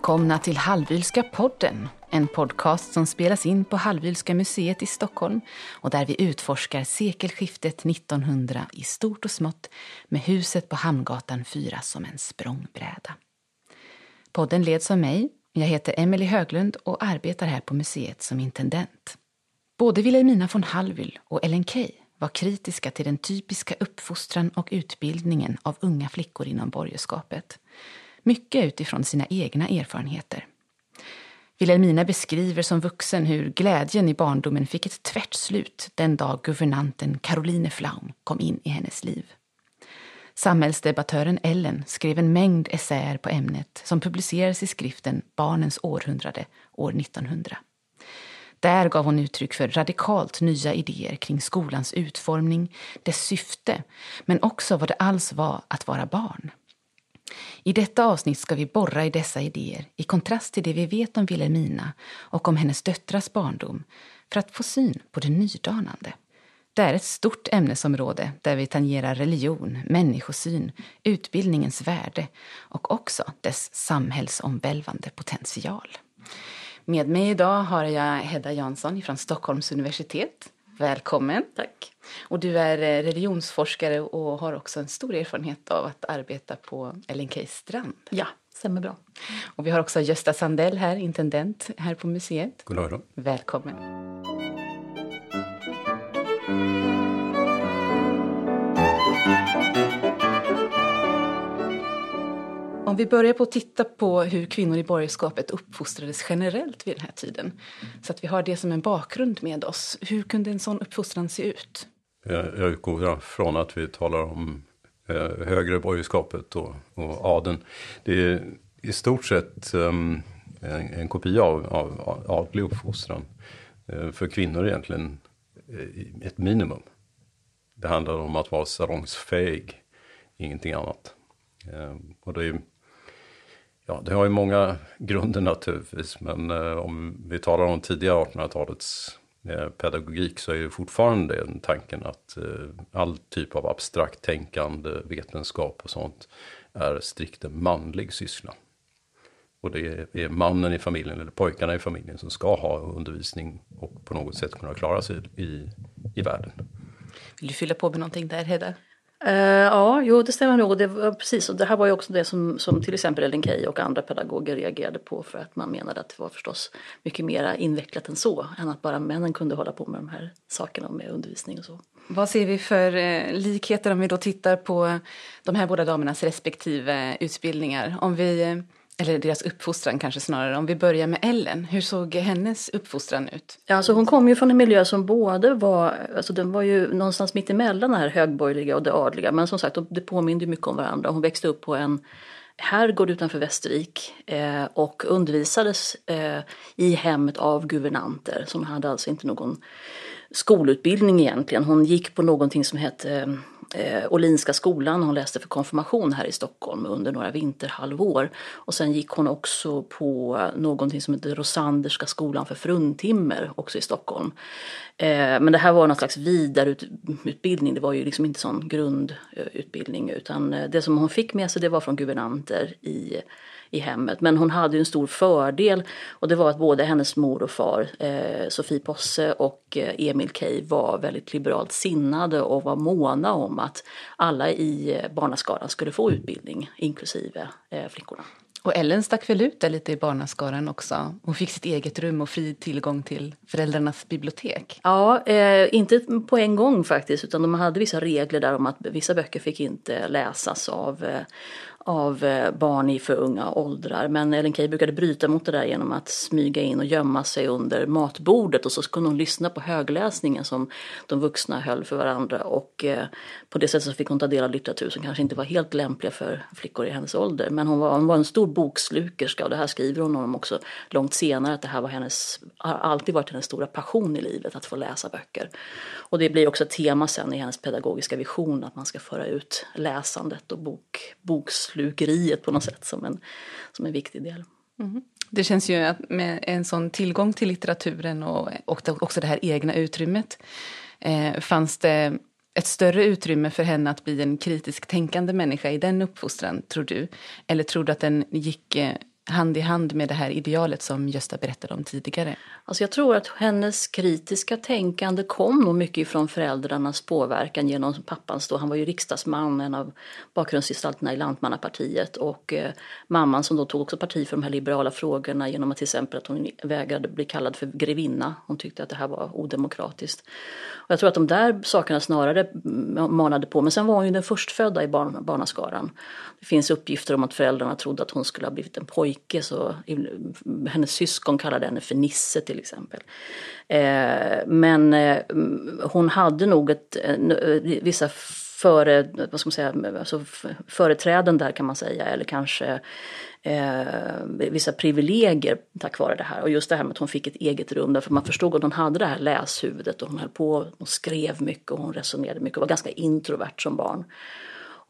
Välkomna till Hallwylska podden. En podcast som spelas in på Hallwylska museet i Stockholm och där vi utforskar sekelskiftet 1900 i stort och smått med huset på Hamngatan 4 som en språngbräda. Podden leds av mig. Jag heter Emelie Höglund och arbetar här på museet som intendent. Både Wilhelmina von Hallwyl och Ellen Key var kritiska till den typiska uppfostran och utbildningen av unga flickor inom borgerskapet mycket utifrån sina egna erfarenheter. Wilhelmina beskriver som vuxen hur glädjen i barndomen fick ett tvärt slut den dag guvernanten Caroline Flaum kom in i hennes liv. Samhällsdebattören Ellen skrev en mängd essäer på ämnet som publicerades i skriften Barnens århundrade år 1900. Där gav hon uttryck för radikalt nya idéer kring skolans utformning, dess syfte, men också vad det alls var att vara barn. I detta avsnitt ska vi borra i dessa idéer i kontrast till det vi vet om Wilhelmina och om hennes döttrars barndom för att få syn på det nydanande. Det är ett stort ämnesområde där vi tangerar religion, människosyn, utbildningens värde och också dess samhällsomvälvande potential. Med mig idag har jag Hedda Jansson från Stockholms universitet. Välkommen. Tack. Och du är eh, religionsforskare och har också en stor erfarenhet av att arbeta på LNK Strand. Ja, stämmer bra. Och vi har också Gösta Sandell här, intendent här på museet. God dag. Välkommen. Om vi börjar på att titta på hur kvinnor i borgerskapet uppfostrades generellt vid den här tiden. Så att vi har det som en bakgrund med oss. Hur kunde en sån uppfostran se ut? Jag utgår från att vi talar om eh, högre borgerskapet och, och adeln. Det är i stort sett um, en, en kopia av, av adlig uppfostran. eh, för kvinnor egentligen eh, ett minimum. Det handlar om att vara salongsfähig, ingenting annat. Ehm, och det, är, ja, det har ju många grunder naturligtvis, men eh, om vi talar om tidiga 1800-talets eh, pedagogik så är ju fortfarande den tanken att eh, all typ av abstrakt tänkande, vetenskap och sånt är strikt en manlig syssla. Och det är mannen i familjen eller pojkarna i familjen som ska ha undervisning och på något sätt kunna klara sig i, i världen. Vill du fylla på med någonting där Hedda? Uh, ja, jo det stämmer nog. Det var precis, och det här var ju också det som, som till exempel Ellen Key och andra pedagoger reagerade på för att man menade att det var förstås mycket mer invecklat än så. Än att bara männen kunde hålla på med de här sakerna med undervisning och så. Vad ser vi för eh, likheter om vi då tittar på de här båda damernas respektive utbildningar? Om vi eh, eller deras uppfostran kanske snarare. Om vi börjar med Ellen, hur såg hennes uppfostran ut? Ja, alltså hon kom ju från en miljö som både var, alltså den var ju någonstans mitt emellan det här högborgerliga och det adliga. Men som sagt, det påminde mycket om varandra. Hon växte upp på en herrgård utanför Västervik eh, och undervisades eh, i hemmet av guvernanter som hade alltså inte någon skolutbildning egentligen. Hon gick på någonting som hette eh, eh, Olinska skolan. Hon läste för konfirmation här i Stockholm under några vinterhalvår. Och sen gick hon också på någonting som heter Rosanderska skolan för fruntimmer också i Stockholm. Eh, men det här var någon slags vidareutbildning. Det var ju liksom inte sån grundutbildning utan eh, det som hon fick med sig det var från guvernanter i i hemmet. Men hon hade en stor fördel och det var att både hennes mor och far, eh, Sofie Posse och eh, Emil Key var väldigt liberalt sinnade och var måna om att alla i eh, barnaskaran skulle få utbildning, inklusive eh, flickorna. Och Ellen stack väl ut där lite i barnaskaran också. Hon fick sitt eget rum och fri tillgång till föräldrarnas bibliotek. Ja, eh, inte på en gång faktiskt, utan de hade vissa regler där om att vissa böcker fick inte läsas av, eh, av eh, barn i för unga åldrar. Men Ellen Key brukade bryta mot det där genom att smyga in och gömma sig under matbordet och så kunde hon lyssna på högläsningen som de vuxna höll för varandra och eh, på det sättet så fick hon ta del av litteratur som kanske inte var helt lämpliga för flickor i hennes ålder. Men hon var, hon var en stor bokslukerska och det här skriver hon om också långt senare att det här var hennes, har alltid varit hennes stora passion i livet att få läsa böcker. Och det blir också ett tema sen i hennes pedagogiska vision att man ska föra ut läsandet och bok, bokslukeriet på något sätt som en, som en viktig del. Mm. Det känns ju att med en sån tillgång till litteraturen och, och också det här egna utrymmet eh, fanns det ett större utrymme för henne att bli en kritiskt tänkande människa i den uppfostran, tror du? Eller tror du att den gick eh, hand i hand med det här idealet som Gösta berättade om tidigare? Alltså jag tror att hennes kritiska tänkande kom nog mycket ifrån föräldrarnas påverkan genom pappans då, han var ju riksdagsman, en av bakgrundsgestalterna i Lantmannapartiet och eh, mamman som då tog också parti för de här liberala frågorna genom att till exempel att hon vägrade bli kallad för grevinna. Hon tyckte att det här var odemokratiskt. Och jag tror att de där sakerna snarare mm, manade på, men sen var hon ju den förstfödda i barn, barnaskaran. Det finns uppgifter om att föräldrarna trodde att hon skulle ha blivit en pojke så hennes syskon kallade henne för Nisse till exempel. Eh, men eh, hon hade nog ett, eh, vissa före, vad ska man säga, alltså företräden där kan man säga, eller kanske eh, vissa privilegier tack vare det här. Och just det här med att hon fick ett eget rum, därför man förstod att hon hade det här läshuvudet och hon höll på, och skrev mycket och hon resonerade mycket och var ganska introvert som barn.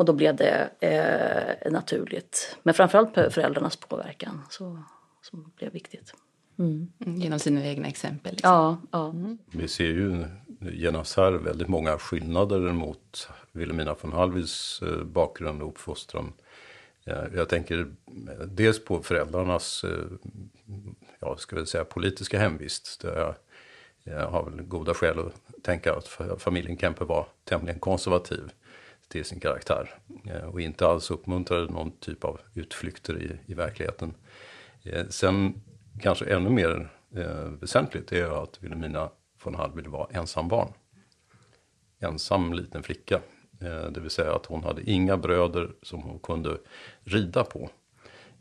Och då blev det eh, naturligt. Men framförallt föräldrarnas påverkan så, som blev viktigt. Mm. Genom sina egna exempel? Liksom. Ja. ja. Mm. Vi ser ju genast här väldigt många skillnader mot Wilhelmina von Hallwyls eh, bakgrund och uppfostran. Jag tänker dels på föräldrarnas, eh, ja, ska vi säga politiska hemvist. Där jag, jag har väl goda skäl att tänka att familjen Kempe var tämligen konservativ till sin karaktär. Eh, och inte alls uppmuntrade någon typ av utflykter i, i verkligheten. Eh, sen kanske ännu mer eh, väsentligt är att Wilhelmina von Hallwyl var ensambarn. Ensam liten flicka. Eh, det vill säga att hon hade inga bröder som hon kunde rida på.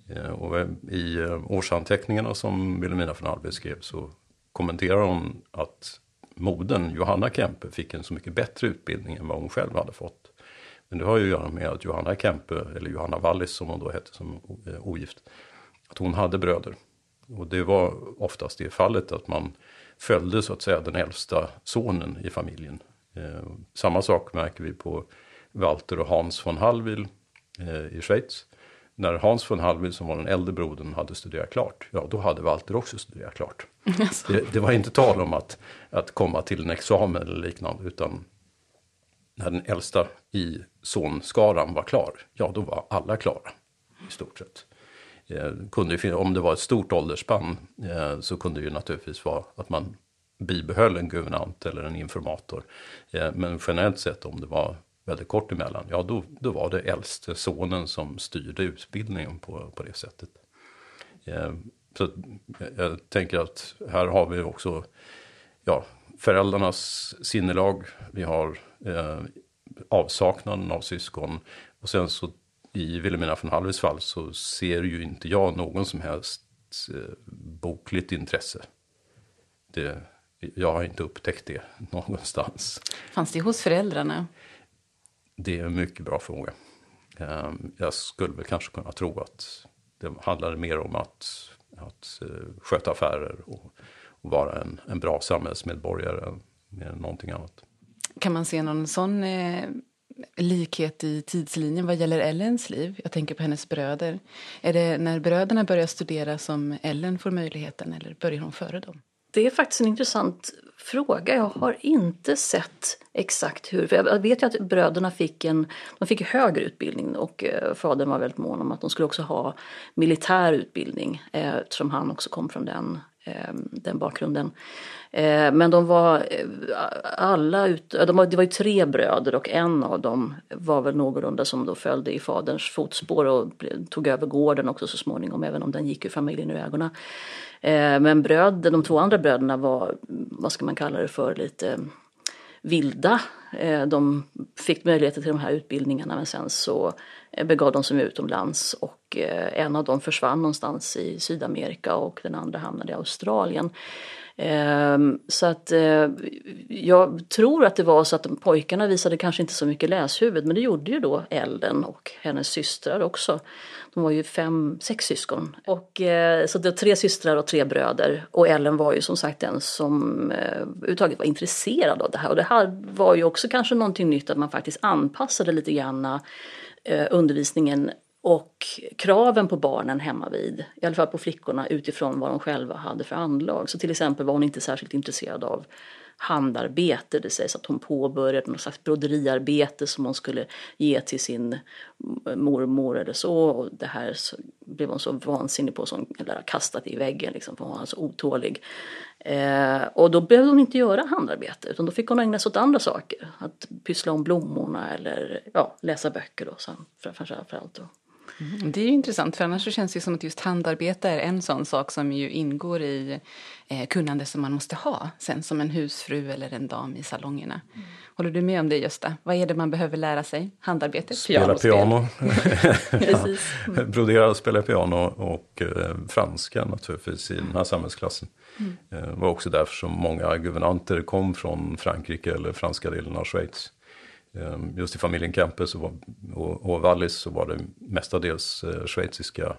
Eh, och i eh, årsanteckningarna som Wilhelmina von Hallwyl skrev så kommenterar hon att modern Johanna Kempe fick en så mycket bättre utbildning än vad hon själv hade fått. Men det har ju att göra med att Johanna Kempe, eller Johanna Wallis som hon då hette som ogift, att hon hade bröder. Och det var oftast det fallet att man följde så att säga den äldsta sonen i familjen. Eh, samma sak märker vi på Walter och Hans von Hallwyl eh, i Schweiz. När Hans von Hallwyl som var den äldre brodern hade studerat klart, ja då hade Walter också studerat klart. Alltså. Det, det, var inte tal om att, att komma till en examen eller liknande utan när den äldsta i sonskaran var klar, ja då var alla klara i stort sett. Eh, kunde, om det var ett stort åldersspann eh, så kunde det ju naturligtvis vara att man bibehöll en guvernant eller en informator. Eh, men generellt sett om det var väldigt kort emellan, ja då, då var det äldste sonen som styrde utbildningen på, på det sättet. Eh, så jag tänker att här har vi också ja, föräldrarnas sinnelag, vi har eh, avsaknaden av syskon och sen så i Wilhelmina von Hallwyls fall så ser ju inte jag någon som helst eh, bokligt intresse. Det, jag har inte upptäckt det någonstans. Fanns det hos föräldrarna? Det är en mycket bra fråga. Ehm, jag skulle väl kanske kunna tro att det handlade mer om att, att eh, sköta affärer och, och vara en, en bra samhällsmedborgare mer än någonting annat. Kan man se någon sån eh, likhet i tidslinjen vad gäller Ellens liv? Jag tänker på hennes bröder. Är det när bröderna börjar studera som Ellen får möjligheten eller börjar hon före dem? Det är faktiskt en intressant fråga. Jag har inte sett exakt hur. För jag vet ju att bröderna fick en de fick högre utbildning och eh, fadern var väldigt mån om att de skulle också ha militär utbildning eh, eftersom han också kom från den, Ehm, den bakgrunden. Eh, men de var eh, alla ut, de var, det var ju tre bröder och en av dem var väl någorlunda som då följde i faderns fotspår och tog över gården också så småningom även om den gick ur familjen ur ögonen. Eh, men bröd, de två andra bröderna var, vad ska man kalla det för, lite vilda. Ehm, de fick möjligheter till de här utbildningarna men sen så eh, begav de sig utomlands och Eh, en av dem försvann någonstans i Sydamerika och den andra hamnade i Australien. Ehm, så att eh, jag tror att det var så att pojkarna visade kanske inte så mycket läshuvud men det gjorde ju då Ellen och hennes systrar också. De var ju fem, sex syskon. Och, eh, så det var tre systrar och tre bröder. Och Ellen var ju som sagt den som överhuvudtaget var intresserad av det här. Och det här var ju också kanske någonting nytt att man faktiskt anpassade lite grann undervisningen och kraven på barnen hemma vid, i alla fall på flickorna utifrån vad de själva hade för anlag. Så till exempel var hon inte särskilt intresserad av handarbete. Det sägs att hon påbörjade något slags broderiarbete som hon skulle ge till sin mormor eller så. Och det här så blev hon så vansinnig på som eller kastat i väggen liksom, för hon var så otålig. Eh, och då behövde hon inte göra handarbete utan då fick hon ägna sig åt andra saker. Att pyssla om blommorna eller ja, läsa böcker då, framförallt. Då. Mm, det är ju intressant, för annars så känns det som att just handarbete är en sån sak som ju ingår i eh, kunnande som man måste ha sen som en husfru eller en dam i salongerna. Mm. Håller du med om det Gösta? Vad är det man behöver lära sig? Handarbete? Spela piano. mm. Brodera och spela piano och eh, franska naturligtvis i den här samhällsklassen. Mm. Eh, var också därför som många guvernanter kom från Frankrike eller franska delen av Schweiz. Ehm, just i familjen Kempe så var, och, Wallis så var det mestadels eh, schweiziska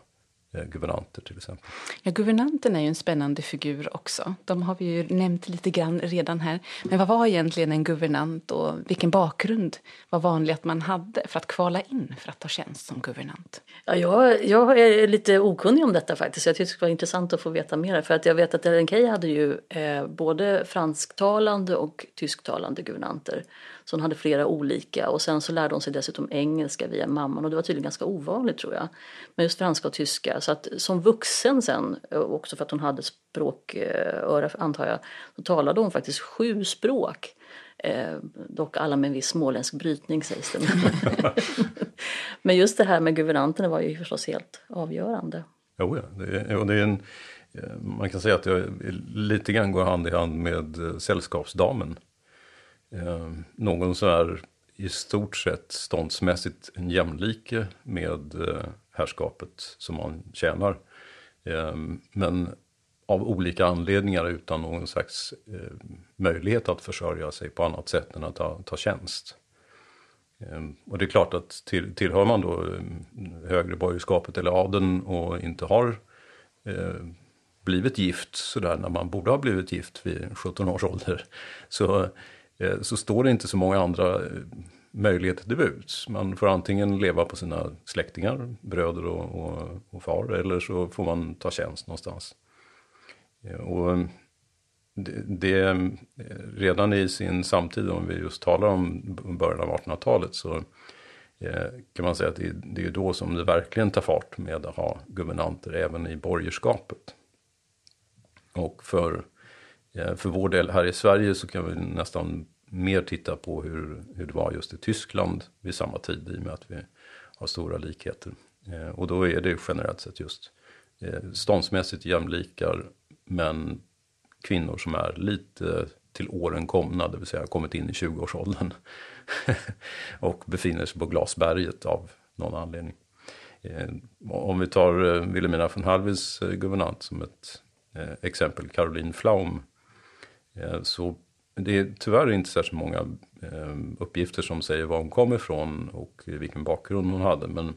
eh, guvernanter till exempel. Ja, guvernanten är ju en spännande figur också. De har vi ju nämnt lite grann redan här. Men vad var egentligen en guvernant och vilken bakgrund var vanligt att man hade för att kvala in för att ta tjänst som guvernant? Ja, jag, jag är lite okunnig om detta faktiskt. Jag tycker det vara intressant att få veta mer. För att jag vet att Ellen Key hade ju eh, både fransktalande och tysktalande guvernanter. Så hon hade flera olika och sen så lärde hon sig dessutom engelska via mamman och det var tydligen ganska ovanligt tror jag. Men just franska och tyska. Så att som vuxen sen, eh, också för att hon hade språköra eh, antar jag, så talade hon faktiskt sju språk. Eh, dock alla med en viss småländsk brytning sägs det. Men just det här med guvernanterna var ju förstås helt avgörande. Jo, ja. Det är, och det är en, eh, man kan säga att det lite grann går hand i hand med sällskapsdamen eh, någon så här i stort sett ståndsmässigt en jämlike med eh, härskapet som man tjänar. Eh, men av olika anledningar utan någon slags eh, möjlighet att försörja sig på annat sätt än att ta, ta tjänst. Eh, och det är klart att till, tillhör man då eh, högre borgerskapet eller adeln och inte har eh, blivit gift sådär när man borde ha blivit gift vid 17 års ålder. Så Eh, Eh, så står det inte så många andra eh, möjligheter till buds. Man får antingen leva på sina släktingar, bröder och, och, och far, eller så får man ta tjänst någonstans. Eh, och det, det, redan i sin samtid, om vi just talar om början av 1800-talet, så kan man säga att det, det är då som det verkligen tar fart med att ha guvernanter även i borgerskapet. Och för Eh, för vår del här i Sverige så kan vi nästan mer titta på hur, hur det var just i Tyskland vid samma tid i och med att vi har stora likheter. Eh, och då är det generellt sett just eh, ståndsmässigt jämlikar men kvinnor som är lite till åren komna, det vill säga kommit in i 20-årsåldern och befinner sig på glasberget av någon anledning. Om vi tar Wilhelmina von Halvis guvernant som ett exempel, Caroline Flaum, Eh, så det är tyvärr inte särskilt många eh, uppgifter som säger var hon kom ifrån och vilken bakgrund hon hade. Men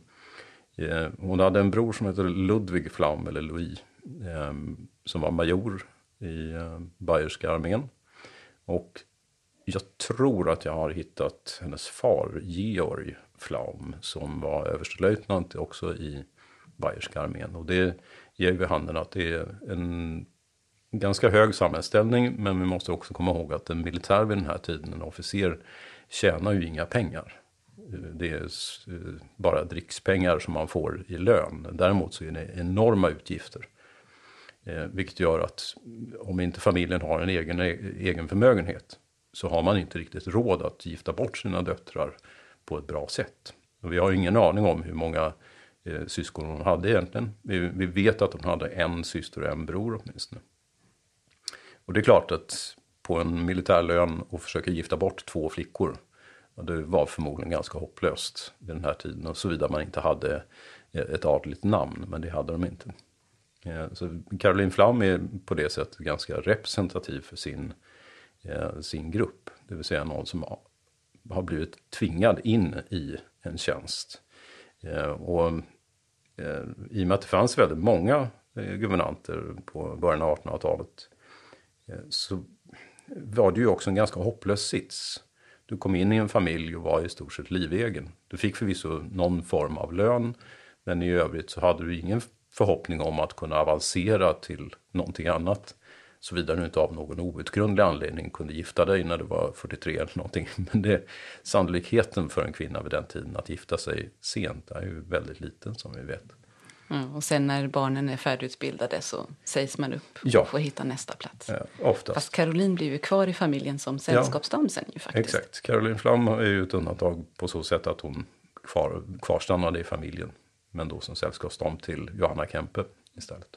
eh, hon hade en bror som heter Ludvig Flaum, eller Louis, som var major i bayerska armén. Och jag tror att jag har hittat hennes far, Georg Flaum, som var överstelöjtnant också i bayerska armén. Och det ger vid handen att det är en ganska hög samhällsställning men vi måste också komma ihåg att en militär vid den här tiden, en officer, tjänar ju inga pengar. Eh, det är eh, bara drickspengar som man får i lön. Däremot så är det enorma utgifter. Eh, vilket gör att om inte familjen har en egen, e, egen förmögenhet så har man inte riktigt råd att gifta bort sina döttrar på ett bra sätt. Och vi har ingen aning om hur många eh, syskon hon hade egentligen. Vi, vi vet att hon hade en syster och en bror åtminstone. Och det är klart att på en militärlön och försöka gifta bort två flickor. Det var förmodligen ganska hopplöst vid den här tiden. Och såvida man inte hade eh, ett adligt namn, men det hade de inte. Eh, så Caroline Flam är på det sättet ganska representativ för sin, eh, sin grupp. Det vill säga någon som har blivit tvingad in i en tjänst. Och i och med att det fanns väldigt många guvernanter på början av 1800-talet Eh, så var det ju också en ganska hopplös sits. Du kom in i en familj och var i stort sett livegen. Du fick förvisso någon form av lön, men i övrigt så hade du ingen förhoppning om att kunna avancera till någonting annat. Såvida du inte av någon outgrundlig anledning kunde gifta dig när du var 43 eller någonting. Men det, sannolikheten för en kvinna vid den tiden att gifta sig sent är ju väldigt liten som vi vet. Mm, och sen när barnen är färdigutbildade så sägs man upp Ja. och får hitta nästa plats. Eh, oftast. Fast Caroline blir ju kvar i familjen som sällskapsdam sen ju faktiskt. Exakt. Caroline Flam är ju ett undantag på så sätt att hon kvar, kvarstannade i familjen. Men då som sällskapsdam till Johanna Kempe istället.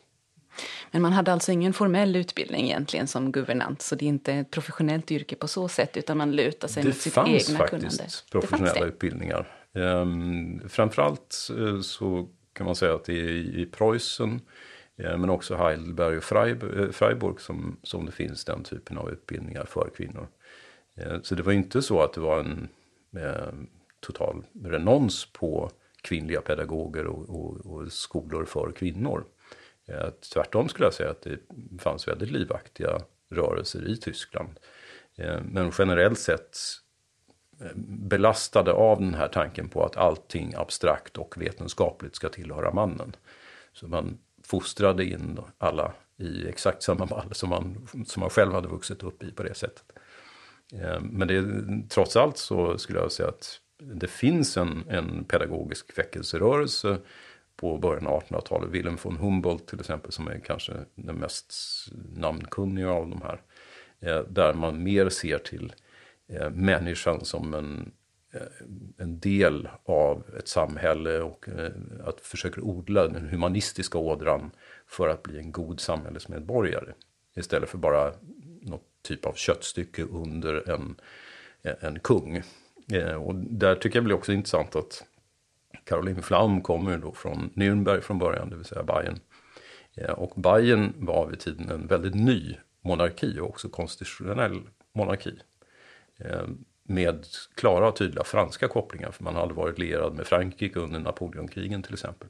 Men man hade alltså ingen formell utbildning egentligen som guvernant. Så det är inte ett professionellt yrke på så sätt utan man lutar sig Det mot sitt egna faktiskt kunnande. professionella det fanns det. utbildningar. Um, framförallt eh, så kan man säga att det är i, Preussen eh, men också Heidelberg och eh, Freiburg, som, som det finns den typen av utbildningar för kvinnor. Eh, så det var inte så att det var en total renons på kvinnliga pedagoger och, och, och skolor för kvinnor. Tvärtom skulle jag säga att det fanns väldigt livaktiga rörelser i Tyskland. Men generellt sett belastade av den här tanken på att allting abstrakt och vetenskapligt ska tillhöra mannen. Så man fostrade in alla i exakt samma mall som man, som man själv hade vuxit upp i på det sättet. Eh, men det, trots allt så skulle jag säga att det finns en, en pedagogisk väckelserörelse på början av 1800-talet. Wilhelm von Humboldt till exempel som är kanske den mest namnkunniga av de här. Eh, där man mer ser till eh, människan som en, eh, en del av ett samhälle och eh, att försöka odla den humanistiska ådran för att bli en god samhällsmedborgare. Istället för bara något typ av köttstycke under en, eh, en kung. Och där tycker jag blir också intressant att Caroline Flam kommer då från Nürnberg från början, det vill säga Bayern. Och Bayern var vid tiden en väldigt ny monarki och också konstitutionell monarki. Eh, med klara och tydliga franska kopplingar, för man hade varit lierad med Frankrike under Napoleonkrigen till exempel.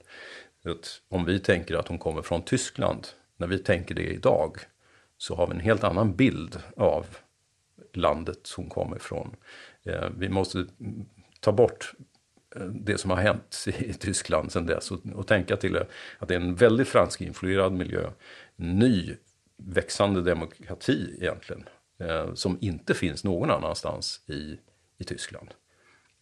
Att om vi tänker att hon kommer från Tyskland, när vi tänker det idag, så har vi en helt annan bild av landet hon kommer ifrån. Eh, vi måste ta bort eh, det som har hänt i Tyskland sedan dess och, och tänka till det, att det är en väldigt franskinfluerad miljö. En ny växande demokrati egentligen. Eh, som inte finns någon annanstans i, i Tyskland.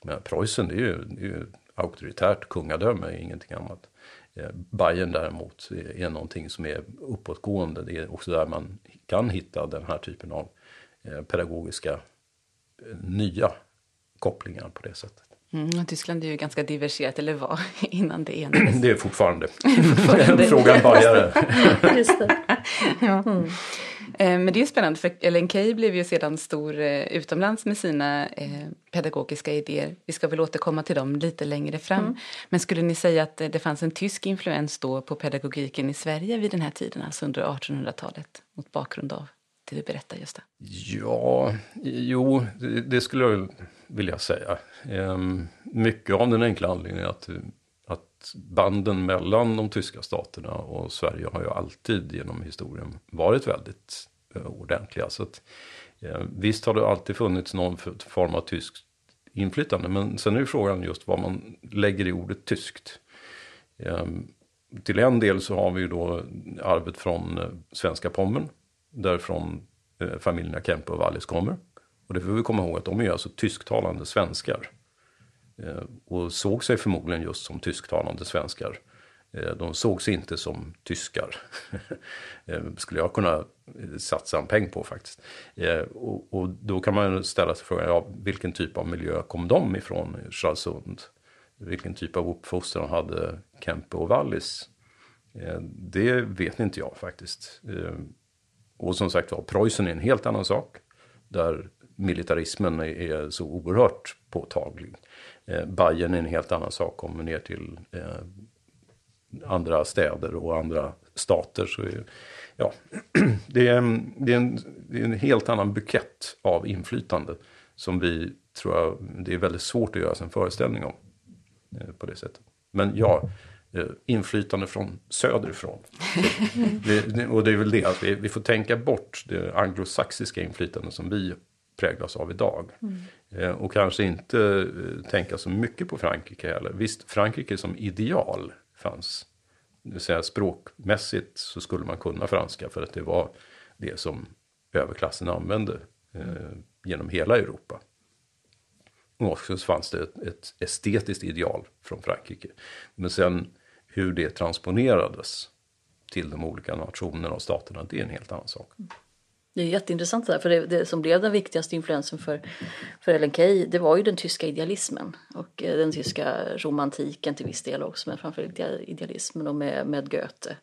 Men Preussen det är ju, det är ju ett auktoritärt kungadöme, ingenting annat. Eh, Bayern däremot är, någonting som är uppåtgående. Det är också där man kan hitta den här typen av eh, pedagogiska eh, nya kopplingar på det sätt. Mm, Tyskland är ju ganska diverserat, eller var, innan det enades. Det är fortfarande Fortfarande. frågan bajare. Just det. Eh, Men det är ju spännande, för Ellen Key blev ju sedan stor eh, utomlands med sina eh, pedagogiska idéer. Vi ska väl återkomma till dem lite längre fram. Men skulle ni säga att eh, det fanns en tysk influens då på pedagogiken i Sverige vid den här tiden, alltså under 1800-talet, mot bakgrund av det du berättar, Gösta? Ja, jo, det, det skulle jag vilja säga. Ehm, mycket av den enkla anledningen att, att banden mellan de tyska staterna och Sverige har ju alltid genom historien varit väldigt eh, ordentliga. Så att, eh, visst har det alltid funnits någon form av tyskt inflytande, men sen är ju frågan just vad man lägger i ordet tyskt. Ehm, till en del så har vi ju då arvet från eh, svenska Pommern, därifrån eh, familjerna Kempe och Wallis kommer. Och det får vi komma ihåg att de är ju alltså tysktalande svenskar. Eh, och såg sig förmodligen just som tysktalande svenskar. Eh, de såg sig inte som tyskar. Eh, skulle jag kunna satsa en peng på faktiskt. Och, och då kan man ställa sig frågan, ja, vilken typ av miljö kom de ifrån i Stralsund? Vilken typ av uppfostran hade Kempe och Wallis? Det vet inte jag faktiskt. Och som sagt var, Preussen är en helt annan sak. Där militarismen är så oerhört påtaglig. Eh, Bayern är en helt annan sak. Kommer ner till eh, andra städer och andra stater så är ja, det är, det, är en, det är en helt annan bukett av inflytande som vi tror jag, det är väldigt svårt att göra sig en föreställning om eh, på det sättet. Men ja, eh, inflytande från söderifrån. Det, och det är väl det, att vi, vi får tänka bort det anglosaxiska inflytande som vi präglas av idag. Eh, Eh, och kanske inte eh, tänka så mycket på Frankrike heller. Visst, Frankrike som ideal fanns. Det vill säga språkmässigt så skulle man kunna franska för att det var det som överklassen använde eh, genom hela Europa. Och också så fanns det ett, ett estetiskt ideal från Frankrike. Men sen hur det transponerades till de olika nationerna och staterna, det är en helt annan sak. Det är jätteintressant det där, för det, det, som blev den viktigaste influensen för, för Ellen Key, det var ju den tyska idealismen och eh, den tyska romantiken till viss del också, men framförallt idealismen och med, med Goethe.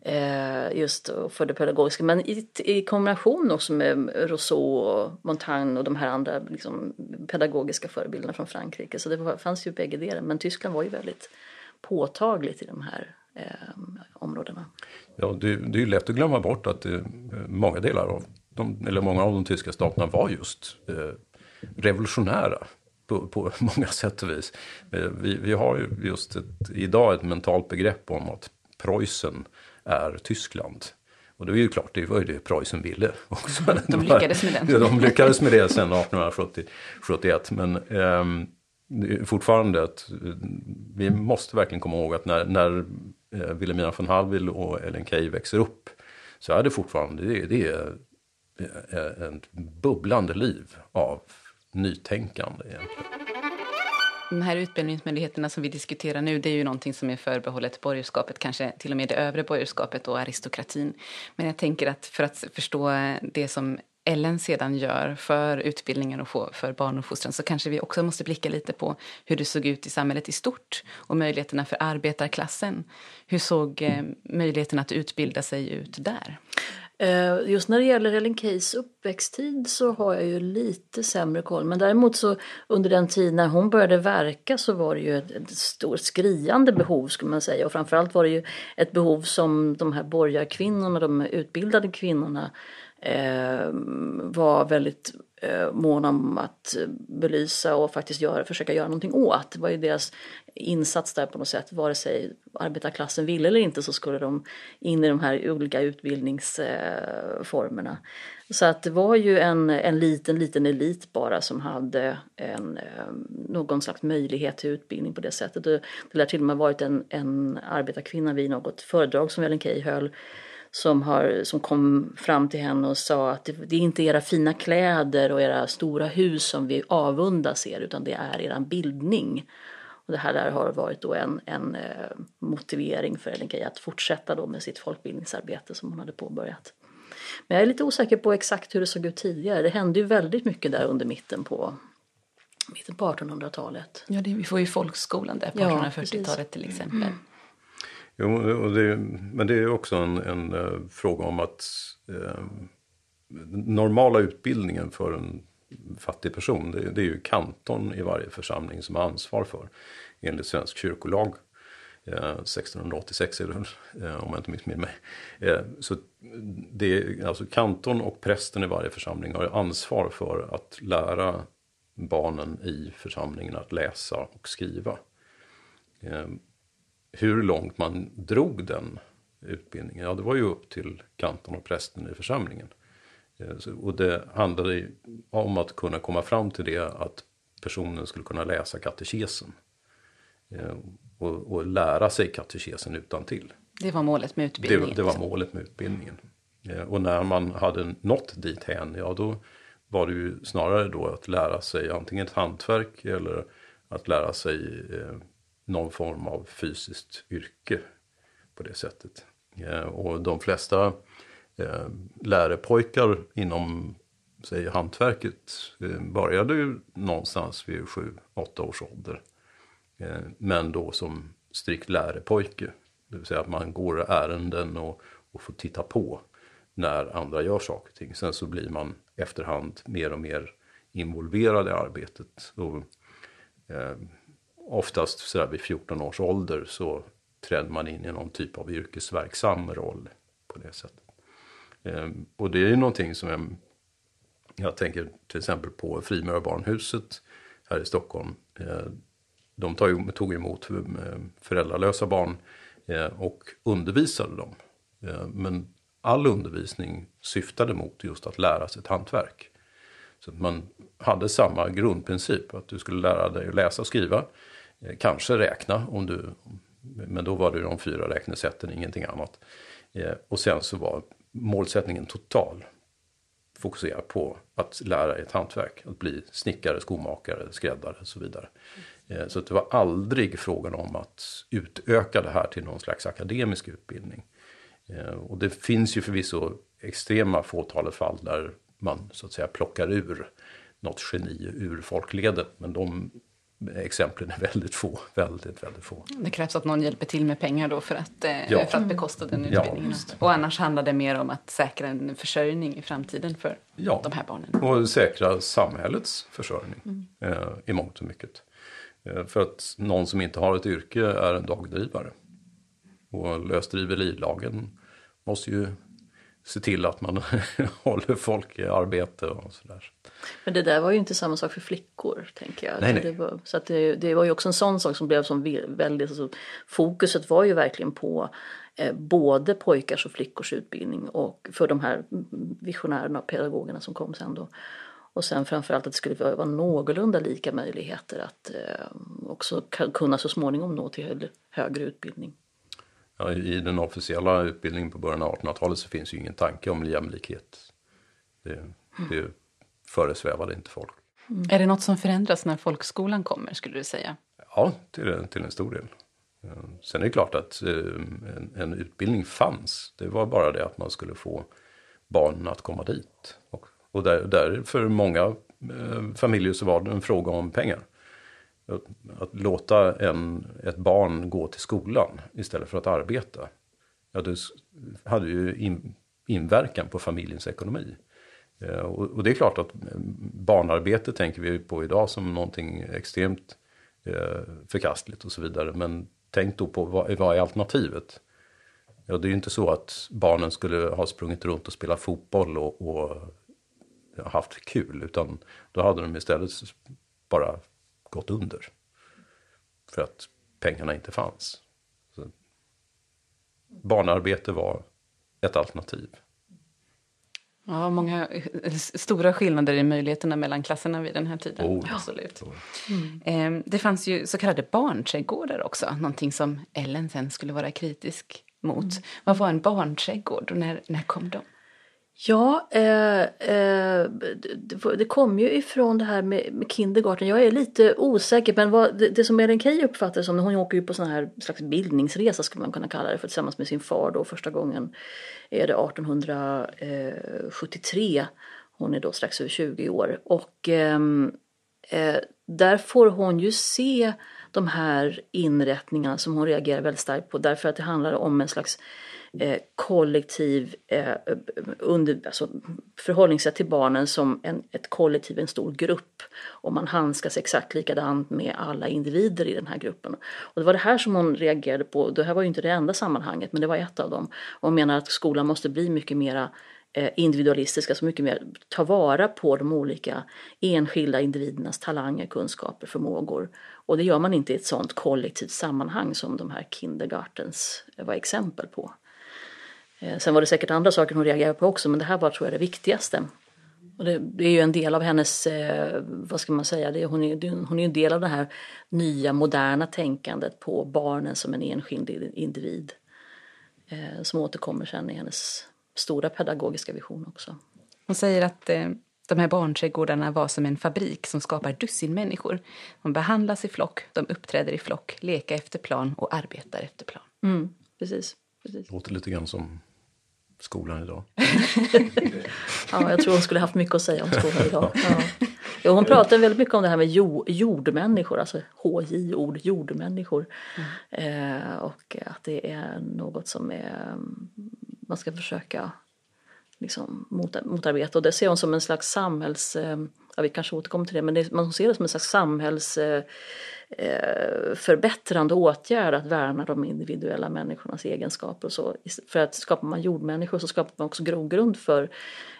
Eh, just för det pedagogiska, men i, i kombination också med Rousseau och Montaigne och de här andra liksom, pedagogiska förebilderna från Frankrike. Så det var, fanns ju bägge delar, men Tyskland var ju väldigt påtagligt i de här områdena. Ja, det, det är lätt att glömma bort att det, många delar av de, eller många av de tyska staterna var just eh, revolutionära på, på, många sätt och vis. Eh, vi, vi har ju just ett, idag ett mentalt begrepp om att Preussen är Tyskland. Och det är ju klart, det var ju det Preussen ville också. De lyckades med den. de lyckades med det sen 1871. Men eh, fortfarande att vi måste verkligen komma ihåg att när, när eh, Eh, Wilhelmina von Hallwyl och Ellen Key växer upp så är det fortfarande det, det är ett bubblande liv av nytänkande egentligen. De här utbildningsmöjligheterna som vi diskuterar nu, det är ju någonting som är förbehållet borgerskapet, kanske till och med det övre borgerskapet och aristokratin. Men jag tänker att för att förstå det som Ellen sedan gör för utbildningen och för barnuppfostran så kanske vi också måste blicka lite på hur det såg ut i samhället i stort och möjligheterna för arbetarklassen. Hur såg eh, möjligheten att utbilda sig ut där? Eh, just när det gäller Ellen Keys uppväxttid så har jag ju lite sämre koll. Men däremot så under den tid när hon började verka så var det ju ett, ett stort skriande behov skulle man säga. Och framförallt var det ju ett behov som de här borgarkvinnorna, de utbildade kvinnorna Eh, var väldigt eh, måna om att belysa och faktiskt göra, försöka göra någonting åt. Det var ju deras insats där på något sätt. Vare sig arbetarklassen ville eller inte så skulle de in i de här olika utbildningsformerna. Så att det var ju en, en liten, liten elit bara som hade en, eh, någon slags möjlighet till utbildning på det sättet. Det, det lär till och med varit en, en arbetarkvinna vid något föredrag som Ellen Key höll som, har, som kom fram till henne och sa att det, det, är inte era fina kläder och era stora hus som vi avundas er utan det är er bildning. Och det här där har varit då en, en eh, motivering för Ellen Key att fortsätta då med sitt folkbildningsarbete som hon hade påbörjat. Men jag är lite osäker på exakt hur det såg ut tidigare. Det hände ju väldigt mycket där under mitten på mitten på 1800-talet. Ja, det, vi får ju folkskolan där på ja, 1840-talet till exempel. Mm. Jo, och det, men det är också en, en uh, fråga om att uh, normala utbildningen för en fattig person, det, det, är ju kantorn i varje församling som har ansvar för enligt svensk kyrkolag. Eh, uh, 1686 är det om jag inte missminner mig. så det är alltså kantorn och prästen i varje församling har ansvar för att lära barnen i församlingen att läsa och skriva hur långt man drog den utbildningen, ja det var ju upp till kantorn och prästen i församlingen. Eh, och det handlade om att kunna komma fram till det att personen skulle kunna läsa katekesen. Eh, och, och lära sig katekesen utan till. Det var målet med utbildningen? Det, det var målet med utbildningen. Eh, och när man hade nått dit hän, ja då var det ju snarare då att lära sig antingen ett hantverk eller att lära sig någon form av fysiskt yrke på det sättet. Eh, och de flesta eh, lärepojkar inom säg, hantverket eh, började ju någonstans vid 7-8 års ålder. Men då som strikt lärepojke. Det vill säga att man går ärenden och, och får titta på när andra gör saker och ting. Sen så blir man efterhand mer och mer involverad i arbetet. Och, eh, oftast sådär vid 14 års ålder så trädde man in i någon typ av yrkesverksam roll på det sättet. Ehm, och det är ju någonting som jag, jag tänker till exempel på Frimurarbarnhuset här i Stockholm. Ehm, de tog emot ehm, föräldralösa barn eh, och undervisade dem. Eh, men all undervisning syftade mot just att lära sig ett hantverk. Så att man hade samma grundprincip, att du skulle lära dig att läsa och skriva. Eh, kanske räkna, om du, men då var det de fyra räknesätten, ingenting annat. Eh, och sen så var målsättningen total. Fokusera på att lära ett hantverk, att bli snickare, skomakare, skräddare och så vidare. Eh, så det var aldrig frågan om att utöka det här till någon slags akademisk utbildning. Och det finns ju förvisso extrema fåtalet fall där man så att säga plockar ur något geni ur folkledet, Men de exemplen är väldigt få. Väldigt, väldigt få. Det krävs att någon hjälper till med pengar då för att, eh, ja. för att bekosta den utbildningen. Ja, och annars handlar det mer om att säkra en försörjning i framtiden för ja. de här barnen. Och säkra samhällets försörjning mm. eh, i mångt och mycket. Eh, för att någon som inte har ett yrke är en dagdrivare. Och lösdriverilagen måste ju se till att man håller folk i arbete och sådär. Men det där var ju inte samma sak för flickor, tänker jag. Nej, nej. Det var, så att det, det, var ju också en sån sak som blev som väldigt, alltså, fokuset var ju verkligen på eh, både pojkars och flickors utbildning och för de här visionärerna och pedagogerna som kom sen då. Och sen framförallt att det skulle vara någorlunda lika möjligheter att eh, också kunna så småningom nå till högre utbildning. Ja, I den officiella utbildningen på början av 1800-talet så finns ju ingen tanke om jämlikhet. Det, det föresvävade inte folk. Mm. Är det något som förändras när folkskolan kommer skulle du säga? Ja, till, till en stor del. Sen är det klart att eh, en, en, utbildning fanns. Det var bara det att man skulle få barnen att komma dit. Och, och där, där för många eh, familjer så var det en fråga om pengar. Att, låta en, ett barn gå till skolan istället för att arbeta. Ja, det hade ju in, inverkan på familjens ekonomi. Eh, och, och, det är klart att eh, barnarbete tänker vi på idag som någonting extremt eh, förkastligt och så vidare. Men tänk då på vad, vad är alternativet? Ja, det är ju inte så att barnen skulle ha sprungit runt och spelat fotboll och, och haft kul, utan då hade de istället bara gått under. För att pengarna inte fanns. Så barnarbete var ett alternativ. Ja, många stora skillnader i möjligheterna mellan klasserna vid den här tiden. Oh, Absolut. Mm. Ehm, det fanns ju så kallade barnträdgårdar också, någonting som Ellen sen skulle vara kritisk mot. Mm. Vad var en barnträdgård och när, när kom de? Ja, eh, eh, det, det kom ju ifrån det här med, med kindergarten. Jag är lite osäker men vad, det, det som Ellen Key uppfattar som, hon åker ju på sån här slags bildningsresa skulle man kunna kalla det för tillsammans med sin far då första gången är det 1873. Hon är då strax över 20 år och ehm, eh, där får hon ju se de här inrättningarna som hon reagerar väldigt starkt på därför att det handlar om en slags eh, kollektiv eh, under, alltså, förhållningssätt till barnen som en, ett kollektiv, en stor grupp. Och man handskas exakt likadant med alla individer i den här gruppen. Och det var det här som hon reagerade på. Det här var ju inte det enda sammanhanget men det var ett av dem. Och hon menar att skolan måste bli mycket mera eh, individualistiska, så alltså mycket mer ta vara på de olika enskilda individernas talanger, kunskaper, förmågor. Och det gör man inte i ett sånt kollektivt sammanhang som de här kindergartens eh, var exempel på. Eh, sen var det säkert andra saker hon reagerade på också men det här var tror jag det viktigaste. Och det, det är ju en del av hennes, eh, vad ska man säga, det, hon, är, hon är en del av det här nya moderna tänkandet på barnen som en enskild individ. Eh, som återkommer sen i hennes stora pedagogiska vision också. Hon säger att eh, de här barnträdgårdarna var som en fabrik som skapar dussin människor. De behandlas i flock, de uppträder i flock, leka efter plan och arbetar efter plan. Mm, precis, precis. Låter lite grann som skolan idag. ja, jag tror hon skulle haft mycket att säga om skolan idag. Ja. Hon pratar väldigt mycket om det här med jord, jordmänniskor, alltså HJ-ord, jordmänniskor. Mm. Eh, och att det är något som är, man ska försöka liksom mot, motarbeta. Och det ser hon som en slags samhälls, eh, ja vi kanske återkommer till det, men det, man ser det som en slags samhälls eh, Eh, förbättrande åtgärd att värna de individuella människornas egenskaper och så. För att skapar man jordmänniskor så skapar man också grogrund för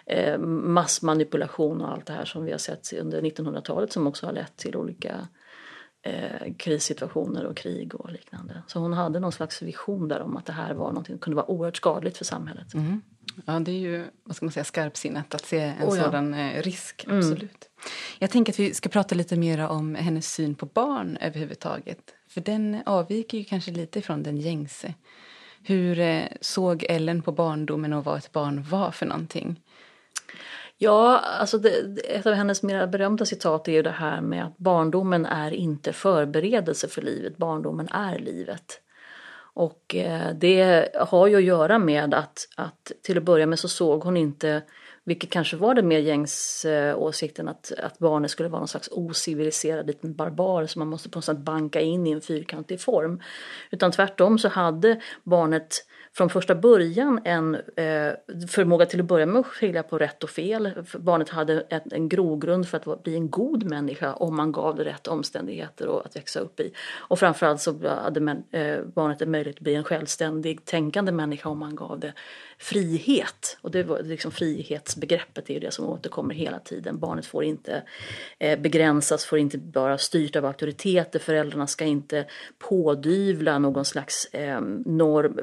eh, massmanipulation och allt det här som vi har sett under 1900-talet som också har lett till olika eh, krissituationer och krig och liknande. Så hon hade någon slags vision där om att det här var någonting som kunde vara oerhört skadligt för samhället. Mm. Ja, det är ju vad ska man säga, skarpsinnat att se en oh, ja. sådan eh, risk. Mm. Absolut. Jag tänker att vi ska prata lite mer om hennes syn på barn överhuvudtaget. För den avviker ju kanske lite från den gängse. Hur eh, såg Ellen på barndomen och vad ett barn var för någonting? Ja, alltså det, ett av hennes mer berömda citat är ju det här med att barndomen är inte förberedelse för livet, barndomen är livet. Och eh, det har ju att göra med att, att till att börja med så såg hon inte vilket kanske var den mer gängs åsikten att, att barnet skulle vara någon slags ociviliserad liten barbar som man måste på något sätt banka in i en fyrkantig form. Utan tvärtom så hade barnet från första början en eh, förmåga till att börja med att skilja på rätt och fel. Barnet hade ett, en grogrund för att bli en god människa om man gav det rätt omständigheter att växa upp i. Och framförallt så hade man, eh, barnet en möjlighet att bli en självständig tänkande människa om man gav det frihet. Och det var liksom frihetsbegreppet är ju det som återkommer hela tiden. Barnet får inte eh, begränsas, får inte vara styrt av auktoriteter. Föräldrarna ska inte pådyvla någon slags eh, norm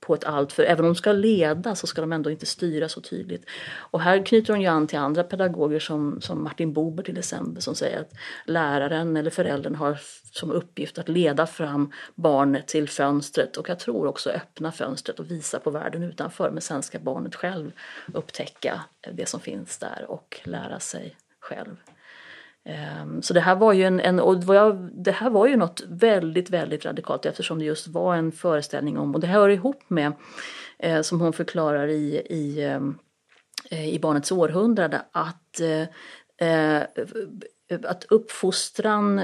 på ett allt för även om de ska leda så ska de ändå inte styra så tydligt. Och här knyter hon ju an till andra pedagoger som, som Martin Bober till exempel som säger att läraren eller föräldern har som uppgift att leda fram barnet till fönstret och jag tror också öppna fönstret och visa på världen utanför men sen ska barnet själv upptäcka det som finns där och lära sig själv. Ehm, så det här var ju en, en och det här var ju något väldigt, väldigt radikalt eftersom det just var en föreställning om, och det hör ihop med, eh, som hon förklarar i, i, ehm, eh, i Barnets århundrade, att, eh, att uppfostran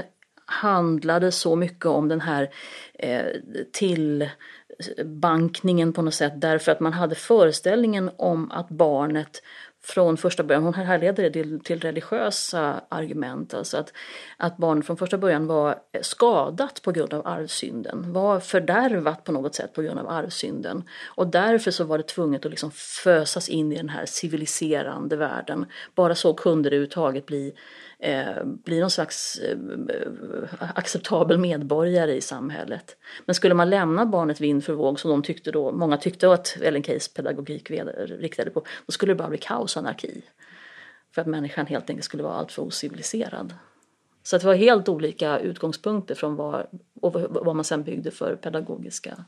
handlade så mycket om den här eh, tillbankningen på något sätt därför att man hade föreställningen om att barnet från första början, hon härleder det till, till religiösa argument, alltså att, att barnet från första början var skadat på grund av arvsynden, var fördärvat på något sätt på grund av arvsynden. Och därför så var det tvunget att liksom fösas in i den här civiliserande världen. Bara så kunde det överhuvudtaget bli eh, någon slags eh, acceptabel medborgare i samhället. Men skulle man lämna barnet vind för våg som de tyckte då, många tyckte att Ellen Keys pedagogik riktade på, då skulle det bara bli kaos och anarki. För att människan helt enkelt skulle vara alltför ociviliserad. Så det var helt olika utgångspunkter från vad, och vad man sen byggde för pedagogiska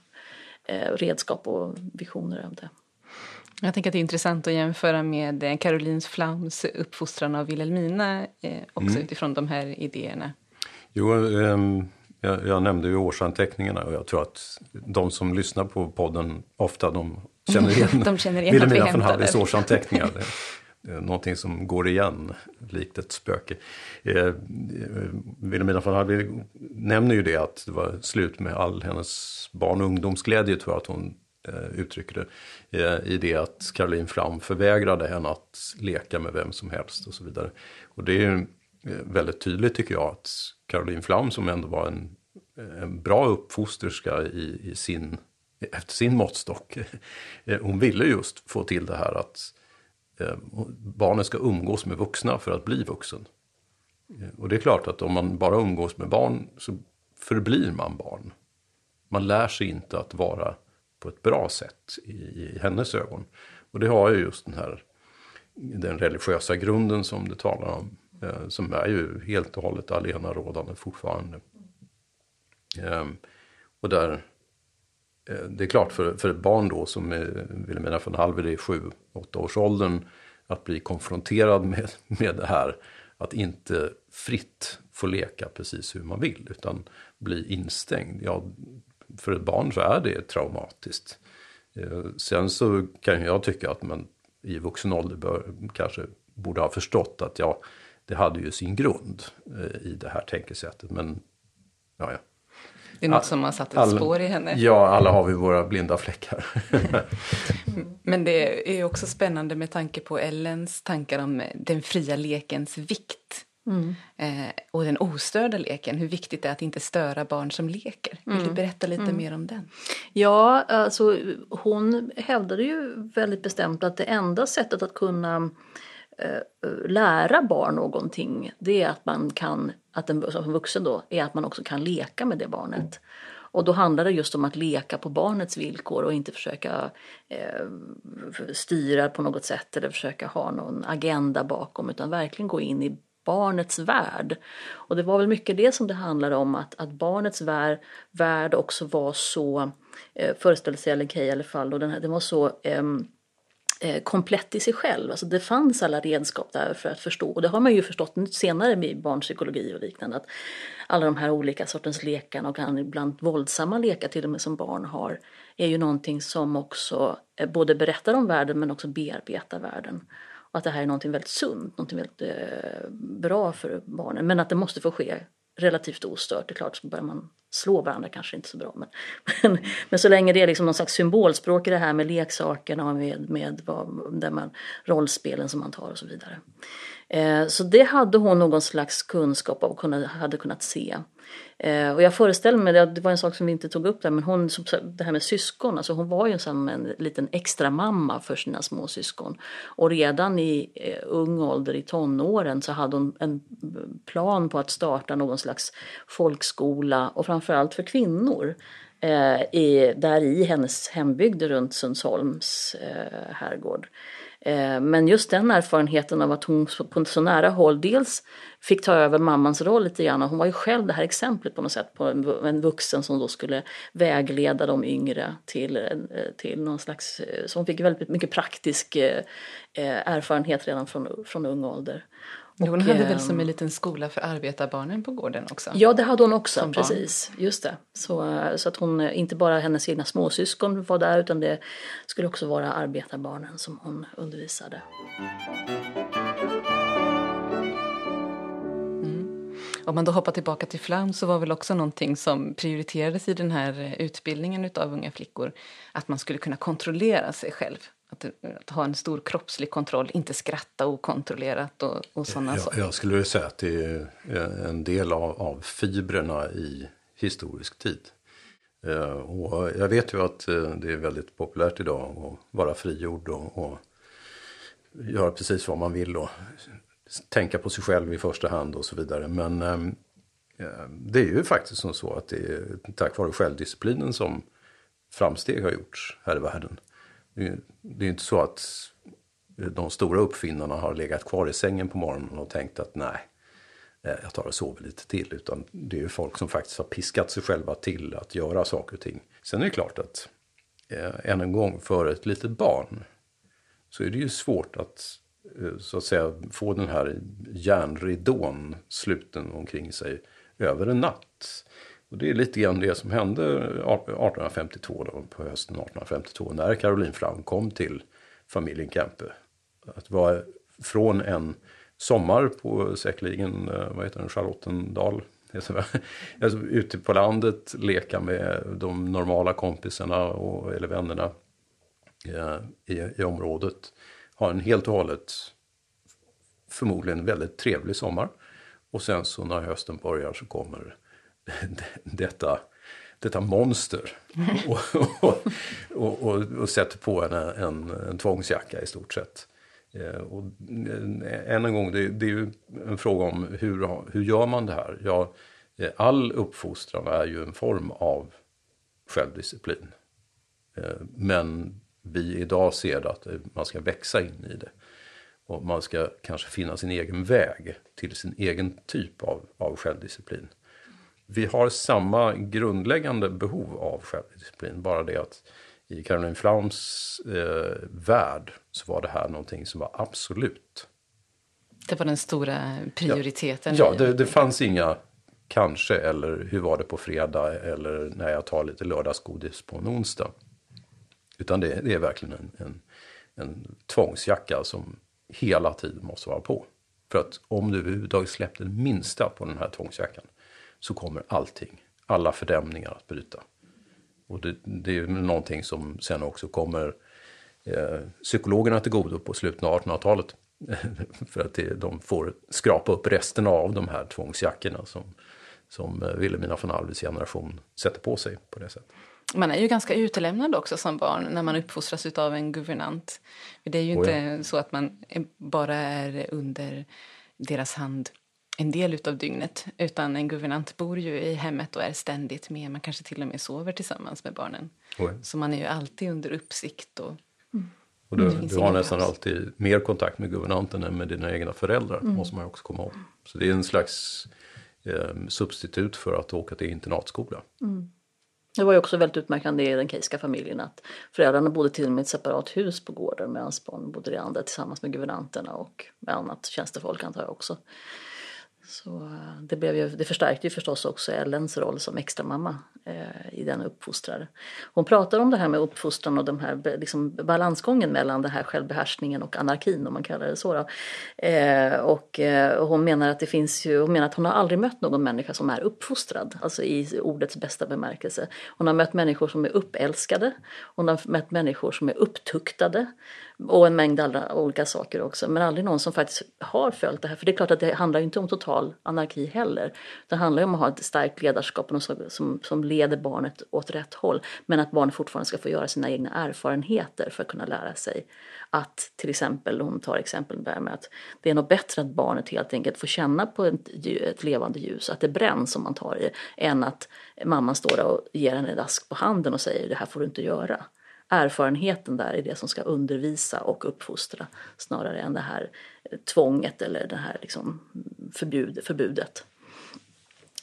eh, redskap och visioner av det. Jag tänker att det är intressant att jämföra med eh, Carolines Flams uppfostran av Wilhelmina eh, också mm. utifrån de här idéerna. Jo, um, jag, jag, nämnde ju årsanteckningarna och jag tror att de som lyssnar på podden ofta de känner igen, de känner igen Wilhelmina von Hallis årsanteckningar. Det är någonting som går igen, likt ett spöke. Eh, Wilhelmina von Hall nämner ju det att det var slut med all hennes barn och ungdomsglädje, tror jag att hon Eh, Eh, uttrycker det, eh, i det att Caroline Flam förvägrade henne att leka med vem som helst och så vidare. Och det är eh, väldigt tydligt tycker jag att Caroline Flam som ändå var en, en bra uppfosterska i, i sin, efter sin måttstock, hon ville just få till det här att barnen ska umgås med vuxna för att bli vuxen. Och det är klart att om man bara umgås med barn så förblir man barn. Man lär sig inte att vara på ett bra sätt i, i hennes ögon. Och det har ju just den här den religiösa grunden som du talar om. Eh, som är ju helt och hållet alena rådande fortfarande. Eh, och där, eh, det är klart för, för ett barn då som är, Wilhelmina von Halver i sju, åtta års åldern att bli konfronterad med, med det här. Att inte fritt få leka precis hur man vill utan bli instängd. Ja, för ett barn så är det traumatiskt. Eh, sen så kan jag tycka att man i vuxen ålder bör, kanske borde ha förstått att ja, det hade ju sin grund eh, i det här tänkesättet. Men ja, ja. Det är något som har satt ett all, spår i henne. Ja, alla har vi våra blinda fläckar. Men det är också spännande med tanke på Ellens tankar om den fria lekens vikt. Mm. Eh, och den ostörda leken, hur viktigt det är att inte störa barn som leker. Vill mm. du berätta lite mm. mer om den? Ja, alltså hon hävdade ju väldigt bestämt att det enda sättet att kunna eh, lära barn någonting det är att man kan, att en som vuxen då, är att man också kan leka med det barnet. Och då handlar det just om att leka på barnets villkor och inte försöka eh, styra på något sätt eller försöka ha någon agenda bakom utan verkligen gå in i barnets värld. Och det var väl mycket det som det handlade om, att, att barnets värld, värld också var så eh, föreställde sig Alenkei i alla fall och den, här, den var så ehm, eh, komplett i sig själv. Alltså det fanns alla redskap där för att förstå. Och det har man ju förstått senare med barnpsykologi och liknande. Att alla de här olika sortens lekarna och ibland våldsamma lekar till och med som barn har. Är ju någonting som också eh, både berättar om världen men också bearbetar världen. Att det här är någonting väldigt sunt, någonting väldigt eh, bra för barnen. Men att det måste få ske relativt ostört. Det är klart, så börjar man slå varandra kanske inte så bra. Men, men, men, så länge det är liksom någon slags symbolspråk i det här med leksakerna och med, med vad, där man, rollspelen som man tar och så vidare. Eh, så det hade hon någon slags kunskap av och hade kunnat se. Eh, och jag föreställer mig, det var en sak som vi inte tog upp där, men hon, det här med syskon, alltså hon var ju som en liten extra mamma för sina små syskon. Och redan i eh, ung ålder, i tonåren, så hade hon en plan på att starta någon slags folkskola och framförallt för kvinnor. Eh, i, där i hennes hembygd runt Sundsholms eh, herrgård. Eh, men just den erfarenheten av att hon på så nära håll dels fick ta över mammans roll lite grann. Hon var ju själv det här exemplet på något sätt på en vuxen som då skulle vägleda de yngre till, eh, till någon slags, eh, så hon fick väldigt mycket praktisk erfarenhet redan från, från ung ålder. Och, hon hade väl som en liten skola för arbetarbarnen på gården också? Ja, det hade hon också, precis. Just det. Så, så att hon, inte bara hennes egna småsyskon var där utan det skulle också vara arbetarbarnen som hon undervisade. Mm. Om man då hoppar tillbaka till Flam så var väl också någonting som prioriterades i den här utbildningen av unga flickor att man skulle kunna kontrollera sig själv. Att, att, ha en stor kroppslig kontroll, inte skratta okontrollerat och, och sådana saker. Jag skulle säga att det är en del av, av fibrerna i historisk tid. Eh, och jag vet ju att eh, det är väldigt populärt idag att vara frigjord och, och göra precis vad man vill och tänka på sig själv i första hand och så vidare. Men eh, det är ju faktiskt som så att det är tack vare självdisciplinen som framsteg har gjorts här i världen. Det är inte så att de stora uppfinnarna har legat kvar i sängen på morgonen och tänkt att nej, eh, jag tar och sover lite till. Utan det är ju folk som faktiskt har piskat sig själva till att göra saker och ting. Sen är det klart att, eh, än en gång, för ett litet barn så är det ju svårt att eh, så att säga få den här järnridån sluten omkring sig över en natt. Och det är lite grann det som hände 1852, då, på hösten 1852, när Caroline Flam kom till familjen Kempe. Att vara från en sommar på säkerligen, eh, vad heter den, Charlottendal, alltså, alltså, ute på landet, leka med de normala kompisarna och, eller vännerna eh, i, i området. Ha en helt och hållet, förmodligen väldigt trevlig sommar. Och sen så när hösten börjar så kommer detta, detta monster och, och, och, och, sätter på en, en, en tvångsjacka i stort sett. Eh, och eh, än en gång, det, det, är ju en fråga om hur, hur gör man det här? Ja, eh, all uppfostran är ju en form av självdisciplin. Men vi idag ser att man ska växa in i det. Och man ska kanske finna sin egen väg till sin egen typ av, av självdisciplin vi har samma grundläggande behov av självdisciplin. Bara det att i Caroline Flaums eh, värld så var det här någonting som var absolut. Det var den stora prioriteten? Ja, ja det, det fanns inga kanske eller hur var det på fredag eller när jag tar lite lördagsgodis på en onsdag. Utan det, det är verkligen en, en, en tvångsjacka som hela tiden måste vara på. För att om du överhuvudtaget släppte det minsta på den här tvångsjackan så kommer allting, alla fördämningar att bryta. Och det, det är någonting som sen också kommer eh, psykologerna till godo på slutet av 1800-talet. För att det, de får skrapa upp resten av de här tvångsjackorna som, som eh, Wilhelmina von Alvis generation sätter på sig på det sättet. Man är ju ganska utelämnad också som barn när man uppfostras av en guvernant. Det är ju inte oh ja. så att man bara är under deras hand en del utav dygnet. Utan en guvernant bor ju i hemmet och är ständigt med. Man kanske till och med sover tillsammans med barnen. Oj. Så man är ju alltid under uppsikt. Och, mm. och du, du har nästan paus. alltid mer kontakt med guvernanten än med dina egna föräldrar. Mm. måste man också komma ihåg. Så det är en slags eh, substitut för att åka till internatskola. Mm. Det var ju också väldigt utmärkande i den kejska familjen att föräldrarna bodde till och med i ett separat hus på gården medan barnen bodde i det andra tillsammans med guvernanterna och med annat tjänstefolk antar jag också. Så eh, det, blev ju, det förstärkte ju förstås också Ellens roll som extramamma eh, i den uppfostrare. Hon pratar om det här med uppfostran och den här liksom, balansgången mellan den här självbehärskningen och anarkin om man kallar det så. Eh, och, eh, och, hon menar att det finns ju, hon menar att hon har aldrig mött någon människa som är uppfostrad, alltså i ordets bästa bemärkelse. Hon har mött människor som är uppälskade, hon har mött människor som är upptuktade och en mängd andra olika saker också. Men aldrig någon som faktiskt har följt det här. För det är klart att det handlar inte om total anarki heller. Det handlar ju om att ha ett starkt ledarskap och som, som leder barnet åt rätt håll. Men att barnet fortfarande ska få göra sina egna erfarenheter för att kunna lära sig. Att till exempel, hon tar exempel där med att det är nog bättre att barnet helt enkelt får känna på ett, ett levande ljus, att det bränns som man tar i, än att mamman står där och ger henne en ask på handen och säger det här får du inte göra erfarenheten där är det som ska undervisa och uppfostra snarare än det här eh, tvånget eller det här liksom förbud, förbudet.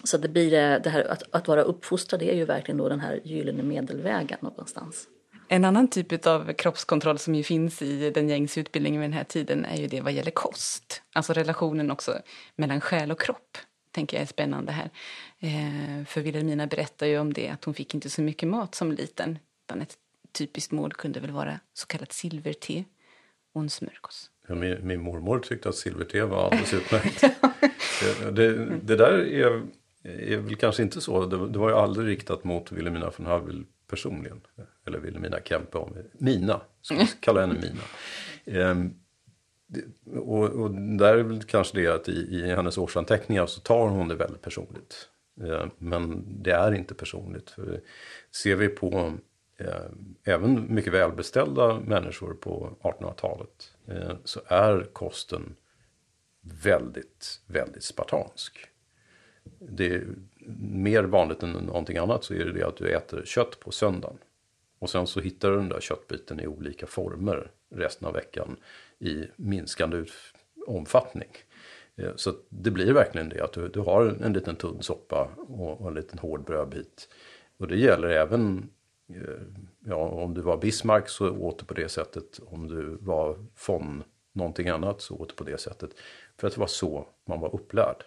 Så det blir eh, det här att, att vara uppfostrad är ju verkligen då den här gyllene medelvägen någonstans. En annan typ av kroppskontroll som ju finns i den gängse utbildningen vid den här tiden är ju det vad gäller kost. Alltså relationen också mellan själ och kropp tänker jag är spännande här. Eh, för Wilhelmina berättar ju om det att hon fick inte så mycket mat som liten utan ett typiskt mål kunde väl vara så kallat silverte och en smörgås. Ja, min, min, mormor tyckte att silverte var alldeles utmärkt. det, det, det, där är, är väl kanske inte så. Det, det var ju aldrig riktat mot Wilhelmina von Hallwyl personligen. Eller Wilhelmina Kempe. Mina, ska vi kalla henne Mina. Ehm, och, och, där är väl kanske det att i, i hennes årsanteckningar så tar hon det väldigt personligt. Ehm, men det är inte personligt. För ser vi på Eh, även mycket välbeställda människor på 1800-talet eh, så är kosten väldigt, väldigt spartansk. Det är mer vanligt än någonting annat så är det det att du äter kött på söndagen. Och sen så hittar du den där köttbiten i olika former resten av veckan i minskande omfattning. Eh, så det blir verkligen det att du, du har en liten tunn soppa och, och en liten hård brödbit. Och det gäller även Eh, ja, om du var Bismarck så åt du på det sättet. Om du var von någonting annat så åt du på det sättet. För att det var så man var upplärd.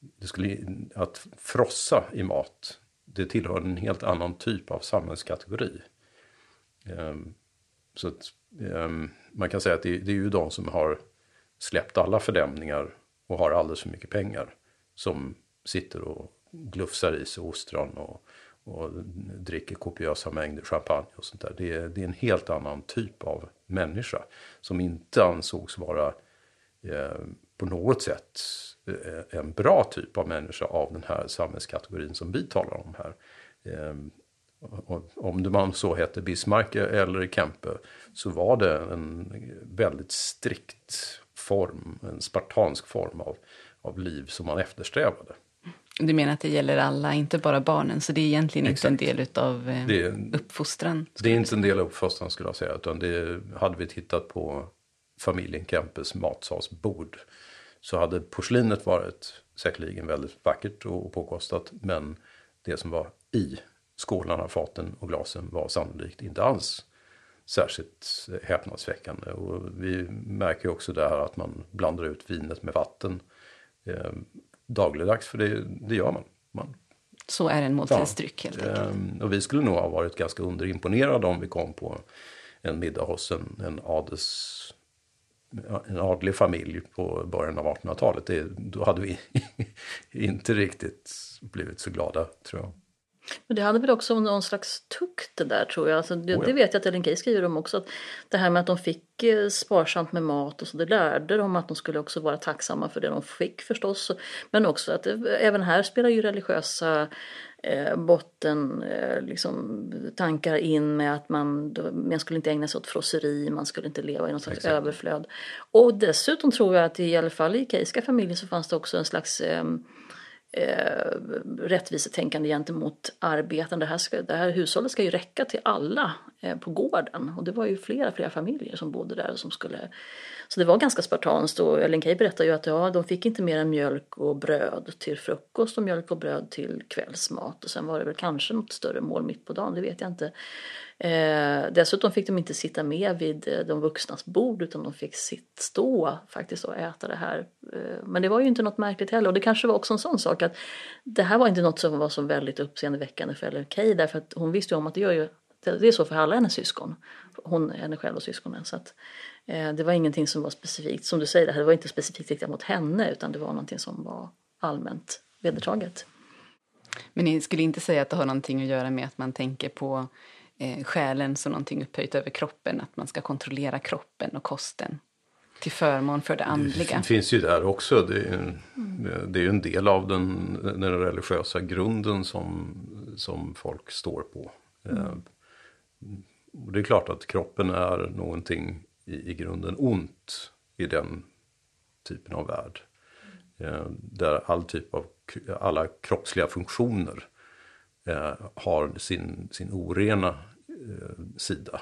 Det skulle, att frossa i mat, det tillhör en helt annan typ av samhällskategori. Um, så att, um, man kan säga att det, det, är ju de som har släppt alla fördämningar och har alldeles för mycket pengar som sitter och glufsar i sig ostron och och dricker kopiösa mängder champagne och sånt där. Det är, det är en helt annan typ av människa som inte ansågs vara eh, på något sätt eh, en bra typ av människa av den här samhällskategorin som vi talar om här. Eh, om man så hette Bismarck eller Kempe så var det en väldigt strikt form, en spartansk form av, av liv som man eftersträvade. Du menar att det gäller alla, inte bara barnen, så det är egentligen Exakt. inte en del av eh, det, uppfostran? Det är inte en del av uppfostran skulle jag säga, utan det hade vi tittat på familjen Kempes matsalsbord så hade porslinet varit säkerligen väldigt vackert och påkostat, men det som var i skålarna, faten och glasen var sannolikt inte alls särskilt häpnadsväckande. Och vi märker också där att man blandar ut vinet med vatten. Dagligdags, för det, det gör man. man. Så är en måltidsdryck ja. helt enkelt. Ehm, och vi skulle nog ha varit ganska underimponerade om vi kom på en middag hos en, en adels en adlig familj på början av 1800-talet. Då hade vi inte riktigt blivit så glada tror jag. Men det hade väl också någon slags tukt det där tror jag. Alltså det, oh ja. det vet jag att Ellen Key skriver om också. Att det här med att de fick eh, sparsamt med mat och så det lärde de att de skulle också vara tacksamma för det de fick förstås. Men också att det, även här spelar ju religiösa eh, botten eh, liksom, tankar in med att man, man skulle inte ägna sig åt frosseri, man skulle inte leva i någon slags Exakt. överflöd. Och dessutom tror jag att i alla fall i kejska familjen så fanns det också en slags eh, eh, rättvisetänkande gentemot arbetande. Det här, ska, det här hushållet ska ju räcka till alla Eh, på gården. Och det var ju flera, flera familjer som bodde där. Som skulle, så det var ganska spartanskt och Ellen Key berättade ju att ja, de fick inte mer än mjölk och bröd till frukost och mjölk och bröd till kvällsmat. Och sen var det väl kanske något större mål mitt på dagen, det vet jag inte. Eh, dessutom fick de inte sitta med vid eh, de vuxnas bord utan de fick sitt, stå faktiskt och äta det här. Eh, men det var ju inte något märkligt heller och det kanske var också en sån sak att det här var inte något som var så väldigt uppseendeväckande för Ellen Key därför att hon visste ju om att det gör ju det är så för alla hennes syskon. Hon, henne själv och syskonen. Så att, eh, det var ingenting som var specifikt, som du säger, det var inte specifikt riktat mot henne utan det var någonting som var allmänt vedertaget. Men ni skulle inte säga att det har någonting att göra med att man tänker på eh, själen som någonting upphöjt över kroppen, att man ska kontrollera kroppen och kosten till förmån för det andliga. Det finns ju där också. Det är, en, det är en del av den, den religiösa grunden som, som folk står på. Mm. Det är klart att kroppen är någonting i, i grunden ont i den typen av värld. Eh, där all typ av, alla kroppsliga funktioner eh, har sin, sin orena eh, sida.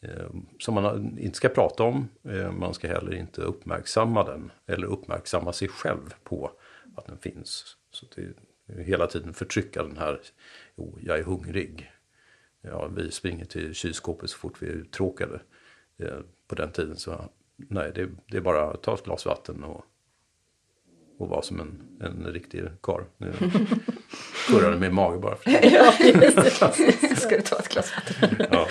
Eh, som man inte ska prata om, eh, man ska heller inte uppmärksamma den eller uppmärksamma sig själv på att den finns. Så det är hela tiden förtrycka den här, jo, jag är hungrig. Ja, vi springer till kylskåpet så fort vi är uttråkade. Eh, på den tiden så, nej, det, det är bara att ta ett glas vatten och och vara som en, en riktig karl. Nu kurrar med mage bara. För ja, Ska du ta ett glas vatten? ja.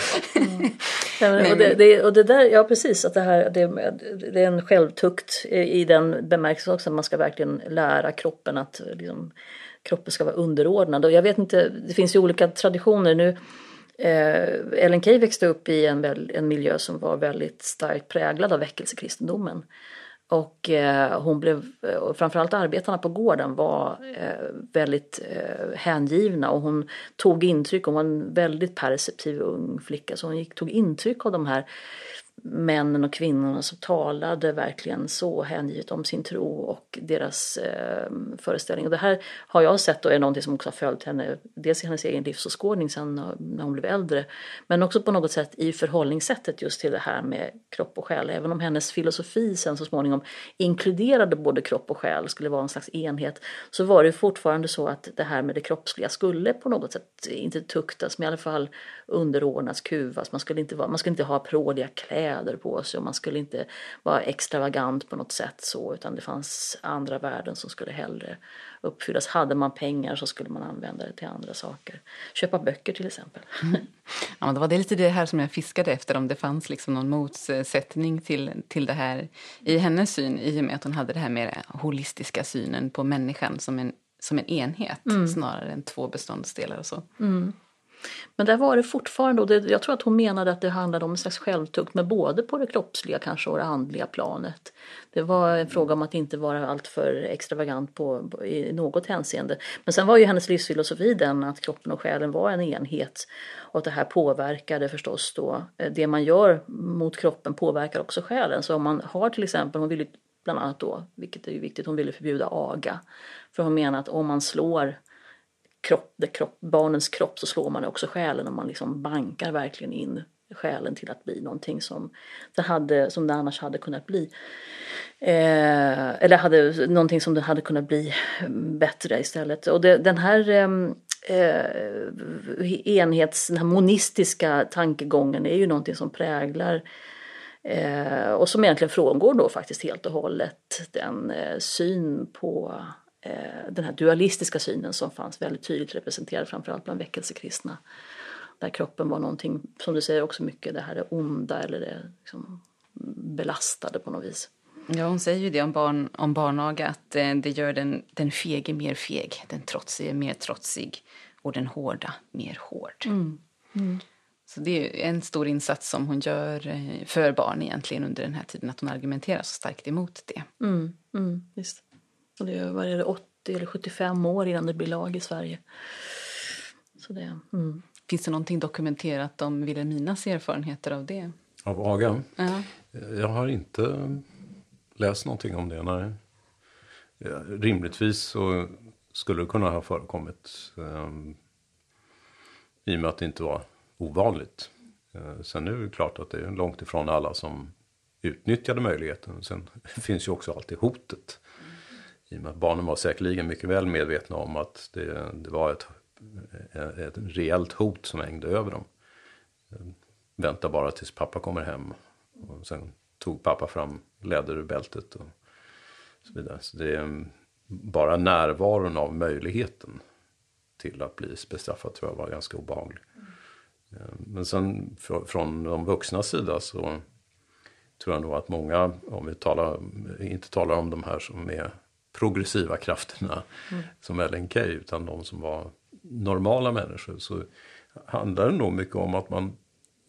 Mm. och, det, det, och det där, ja precis, att det här det, det är en självtukt i den bemärkelsen också. Att man ska verkligen lära kroppen att liksom, kroppen ska vara underordnad. Och jag vet inte, det finns ju olika traditioner nu. Eh, Ellen Key växte upp i en, en miljö som var väldigt starkt präglad av väckelsekristendomen. Och eh, hon blev, eh, och framförallt arbetarna på gården var eh, väldigt eh, hängivna och hon tog intryck, hon var en väldigt perceptiv ung flicka så hon gick, tog intryck av de här männen och kvinnorna som talade verkligen så hängivet om sin tro och deras eh, föreställning. Och det här har jag sett och är någonting som också har följt henne, dels i hennes egen livsåskådning sen när hon blev äldre, men också på något sätt i förhållningssättet just till det här med kropp och själ. Även om hennes filosofi sen så småningom inkluderade både kropp och själ, skulle vara en slags enhet, så var det fortfarande så att det här med det kroppsliga skulle på något sätt inte tuktas, men i alla fall underordnas, kuvas. Man skulle inte, vara, man skulle inte ha pråliga kläder på sig och man skulle inte vara extravagant på något sätt så utan det fanns andra värden som skulle hellre uppfyllas. Hade man pengar så skulle man använda det till andra saker. Köpa böcker till exempel. Mm. Ja, det var det lite det här som jag fiskade efter om det fanns liksom någon motsättning till, till det här i hennes syn i och med att hon hade det här mer holistiska synen på människan som en, som en enhet mm. snarare än två beståndsdelar och så. Mm. Men där var det fortfarande, och det, jag tror att hon menade att det handlade om en slags självtukt, men både på det kroppsliga kanske och det andliga planet. Det var en fråga om att inte vara alltför extravagant på, på, i något hänseende. Men sen var ju hennes livsfilosofi den att kroppen och själen var en enhet och att det här påverkade förstås då, eh, det man gör mot kroppen påverkar också själen. Så om man har till exempel, hon ville bland annat då, vilket är ju viktigt, hon ville förbjuda aga. För hon menar att om man slår kropp, det kropp, barnens kropp så slår man också själen och man liksom bankar verkligen in själen till att bli någonting som det, hade, som det annars hade kunnat bli. Eh, eller hade, någonting som det hade kunnat bli mm, bättre istället. Och det, den här ehm, eh, enhets, den här monistiska tankegången är ju någonting som präglar eh, och som egentligen frångår då faktiskt helt och hållet den eh, syn på den här dualistiska synen som fanns väldigt tydligt representerad framförallt bland väckelsekristna. Där kroppen var någonting, som du säger också mycket, det här det onda eller det liksom belastade på något vis. Ja, hon säger ju det om, barn, om barnaga, att eh, det gör den, den fege mer feg, den trotsige mer trotsig och den hårda mer hård. Mm. Mm. Så det är en stor insats som hon gör eh, för barn egentligen under den här tiden, att hon argumenterar så starkt emot det. Mm. mm visst. Och det är, är det, 80 eller 75 år innan det blir lag i Sverige. Så det, mm. Finns det någonting dokumenterat om Vilhelminas erfarenheter av det? Av aga? Ja. Jag har inte läst någonting om det. Nej. Rimligtvis så skulle det kunna ha förekommit um, i och med att det inte var ovanligt. Eh, sen är det klart att det är långt ifrån alla som utnyttjade möjligheten. Sen finns ju också alltid hotet. I och med att barnen var säkerligen mycket väl medvetna om att det, det var ett, ett reellt hot som hängde över dem. Vänta bara tills pappa kommer hem. Och sen tog pappa fram läderbältet och så vidare. Så det är bara närvaron av möjligheten till att bli bestraffad tror jag var ganska obehaglig. Men sen från de vuxnas sida så tror jag nog att många, om vi talar, inte talar om de här som är progressiva krafterna mm. som Key utan de som var normala människor, så handlade det nog mycket om att man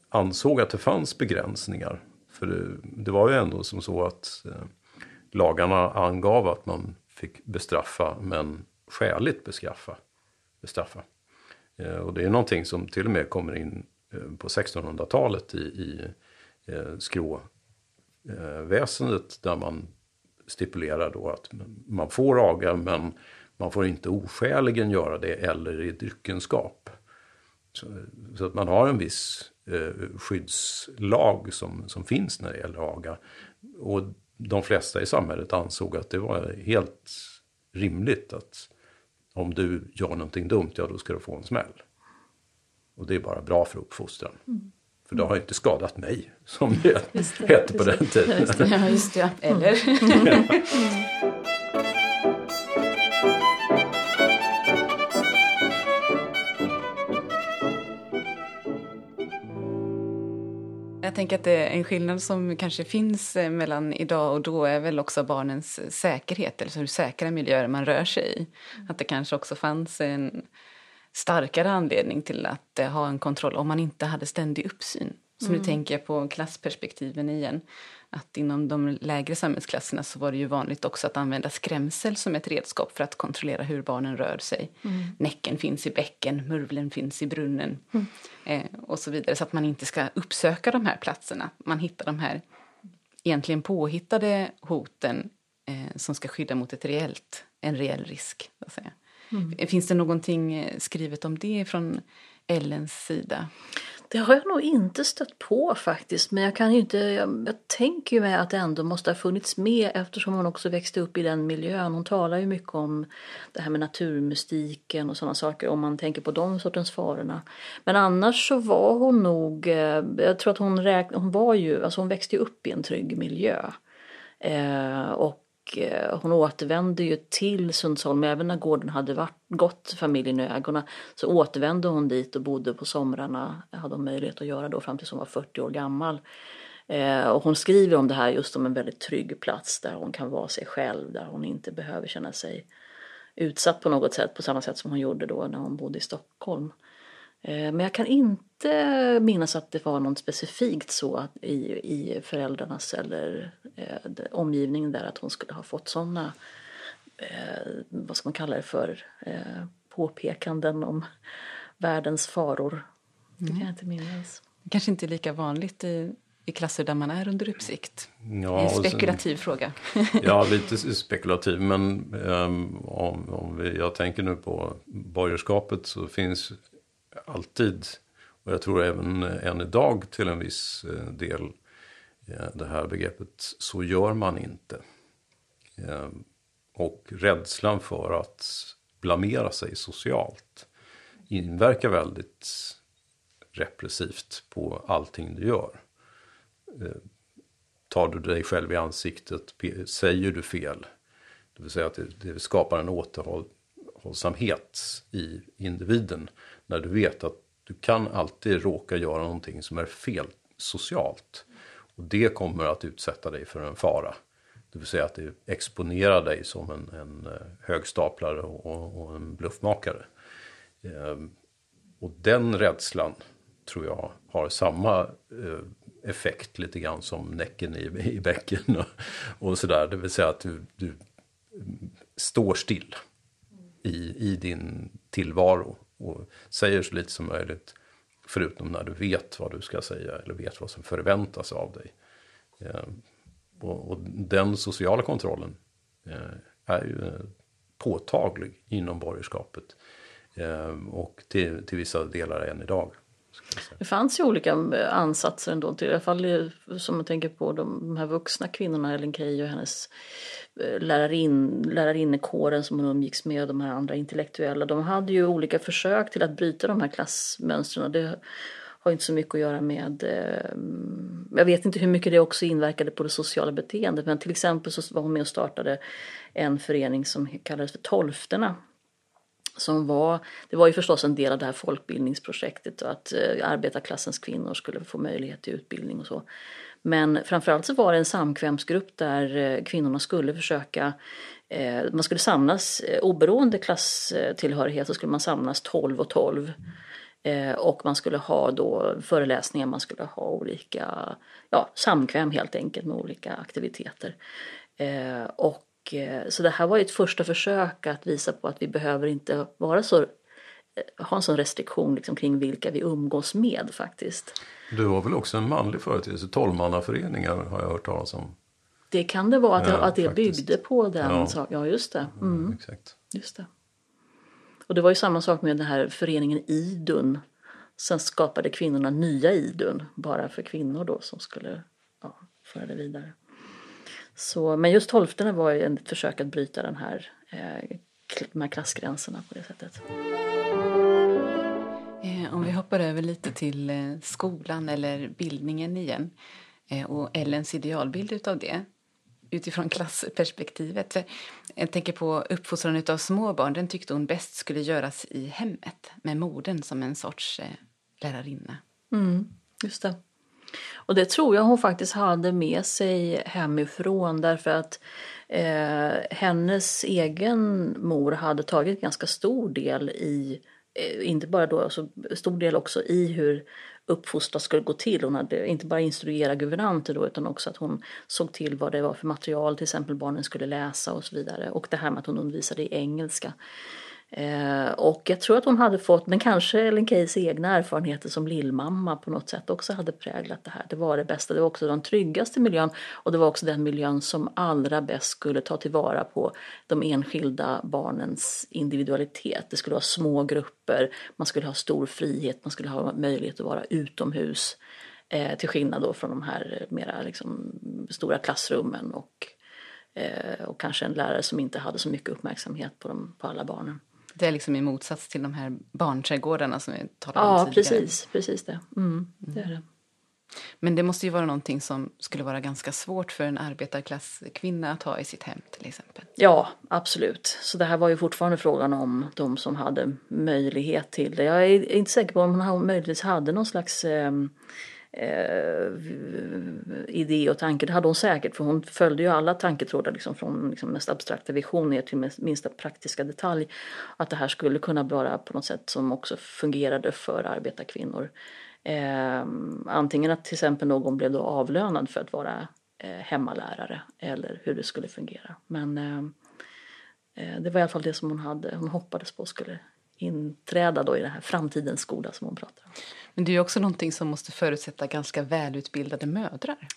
ansåg att det fanns begränsningar. För det, det var ju ändå som så att eh, lagarna angav att man fick bestraffa, men skäligt bestraffa. bestraffa. Eh, och det är någonting som till och med kommer in eh, på 1600-talet i, i eh, skråväsendet eh, där man stipulerar då att man får aga men man får inte oskäligen göra det eller i dryckenskap. Så, så, att man har en viss eh, skyddslag som, som finns när det gäller aga. Och de flesta i samhället ansåg att det var helt rimligt att om du gör någonting dumt, ja då ska du få en smäll. Och det är bara bra för uppfostran. Mm. För det har inte skadat mig, som det, det hette på den tiden. Ja, just det. Eller? Jag tänker att det är en skillnad som kanske finns eh, mellan idag och då är väl också barnens säkerhet, eller hur säkra miljöer man rör sig i. Att det kanske också fanns en starkare anledning till att eh, ha en kontroll om man inte hade ständig uppsyn. Så mm. nu tänker jag på klassperspektiven igen. Att inom de lägre samhällsklasserna så var det ju vanligt också att använda skrämsel som ett redskap för att kontrollera hur barnen rör sig. Mm. Näcken finns i bäcken, murvlen finns i brunnen mm. eh, och så vidare. Så att man inte ska uppsöka de här platserna. Man hittar de här egentligen påhittade hoten eh, som ska skydda mot ett reellt, en reell risk. Så att säga. Mm. Finns det någonting eh, skrivet om det från Ellens sida? Det har jag nog inte stött på faktiskt, men jag kan ju inte, jag, jag tänker ju mig att det ändå måste ha funnits med eftersom hon också växte upp i den miljön. Hon talar ju mycket om det här med naturmystiken och sådana saker om man tänker på de sortens farorna. Men annars så var hon nog, eh, jag tror att hon räkn, hon var ju, alltså hon växte ju upp i en trygg miljö. Eh, och Eh, hon återvände ju till Sundsholm, även när gården hade varit, gått familjen i ögonen så återvände hon dit och bodde på somrarna, hade hon möjlighet att göra då fram tills hon var 40 år gammal. Eh, och hon skriver om det här just som en väldigt trygg plats där hon kan vara sig själv, där hon inte behöver känna sig utsatt på något sätt på samma sätt som hon gjorde då när hon bodde i Stockholm. Eh, men jag kan inte minnas att det var något specifikt så i, i föräldrarnas eller eh, omgivningen där att hon skulle ha fått sådana, eh, vad ska man kalla det för, eh, påpekanden om världens faror. Det kan jag inte minnas. kanske inte är lika vanligt i, i klasser där man är under uppsikt. Ja, en spekulativ sen, fråga. ja, lite spekulativ. Men um, om, om vi, jag tänker nu på borgerskapet så finns alltid, och jag tror även eh, än idag till en viss eh, del, eh, det här begreppet så gör man inte. Och rädslan för att blamera sig socialt inverkar väldigt repressivt på allting du gör. Tar du dig själv i ansiktet, säger du fel, det vill säga att det, det skapar en återhållsamhet i individen när du vet att du kan alltid råka göra någonting som är fel socialt. Och det kommer att utsätta dig för en fara. Det vill säga att det exponerar dig som en, en eh, högstaplare och, och en bluffmakare. Ehm, och den rädslan tror jag har samma eh, effekt lite grann som näcken i, i bäcken och, och sådär. Det vill säga att du, du mm, står still i, i din tillvaro och säger så lite som möjligt. Förutom när du vet vad du ska säga eller vet vad som förväntas av dig. Eh, och, och, den sociala kontrollen eh, är ju eh, påtaglig inom borgerskapet. Eh, och till, till vissa delar än idag. Det fanns ju olika eh, ansatser ändå, i alla fall som man tänker på de här vuxna kvinnorna, Ellen Key och hennes eh, lärarin, lärarinnekåren som hon umgicks med och de här andra intellektuella. De hade ju olika försök till att bryta de här klassmönstren. Det har inte så mycket att göra med, eh, jag vet inte hur mycket det också inverkade på det sociala beteendet, men till exempel så var hon med och startade en förening som kallades för Tolfterna som var, det var ju förstås en del av det här folkbildningsprojektet och att eh, arbetarklassens kvinnor skulle få möjlighet till utbildning och så. Men framförallt så var det en samkvämsgrupp där eh, kvinnorna skulle försöka eh, man skulle samlas, eh, oberoende klasstillhörighet så skulle man samlas 12 och 12. Eh, och man skulle ha då föreläsningar, man skulle ha olika, ja samkväm helt enkelt med olika aktiviteter. Eh, och så det här var ju ett första försök att visa på att vi behöver inte vara så eh, ha en sån restriktion liksom kring vilka vi umgås med faktiskt. Du var väl också en manlig företeelse, tolvmannaföreningar har jag hört talas om. Det kan det vara, att, ja, att det byggde på den ja. saken. Ja, just det. Mm. Mm, exakt. just det. Och det var ju samma sak med den här föreningen Idun. Sen skapade kvinnorna nya Idun, bara för kvinnor då som skulle ja, föra det vidare. Så, men just tolfterna var ju ett försök att bryta den här, eh, de här klassgränserna på det sättet. Eh, om vi hoppar över lite till eh, skolan eller bildningen igen och Ellens idealbild utav det utifrån klassperspektivet. Jag tänker på uppfostran av små barn. Den tyckte hon bäst skulle göras i hemmet med modern som en sorts lärarinna. Mm, just det. Och det tror jag hon faktiskt hade med sig hemifrån därför att eh, hennes egen mor hade tagit ganska stor del i, eh, inte bara då, alltså stor del också i hur uppfostran skulle gå till. Hon hade inte bara instruerat guvernanter då utan också att hon såg till vad det var för material till exempel barnen skulle läsa och så vidare. Och det här med att hon undervisade i engelska. Eh, och jag tror att hon hade fått, men kanske Ellen Keys egna erfarenheter som lillmamma på något sätt också hade präglat det här. Det var det bästa, det var också den tryggaste miljön och det var också den miljön som allra bäst skulle ta tillvara på de enskilda barnens individualitet. Det skulle vara små grupper, man skulle ha stor frihet, man skulle ha möjlighet att vara utomhus. Eh, till skillnad då från de här mera liksom, stora klassrummen och, eh, och kanske en lärare som inte hade så mycket uppmärksamhet på, dem, på alla barnen. Det är liksom i motsats till de här barnträdgårdarna som vi talade om ja, tidigare. Ja, precis, precis det. Mm, det är det. Men det måste ju vara någonting som skulle vara ganska svårt för en arbetarklasskvinna att ha i sitt hem till exempel. Ja, absolut. Så det här var ju fortfarande frågan om de som hade möjlighet till det. Jag är inte säker på om hon möjligtvis hade någon slags eh, eh, idé och tanke. Det hade hon säkert för hon följde ju alla tanketrådar liksom från liksom mest abstrakta vision ner till minsta praktiska detalj. Att det här skulle kunna vara på något sätt som också fungerade för arbetarkvinnor. Eh, antingen att till exempel någon blev då avlönad för att vara eh, hemmalärare eller hur det skulle fungera. Men eh, eh det var i alla fall det som hon hade, hon hoppades på skulle inträda då i den här framtidens skola som hon pratar om. Men det är ju också någonting som måste förutsätta ganska välutbildade mödrar.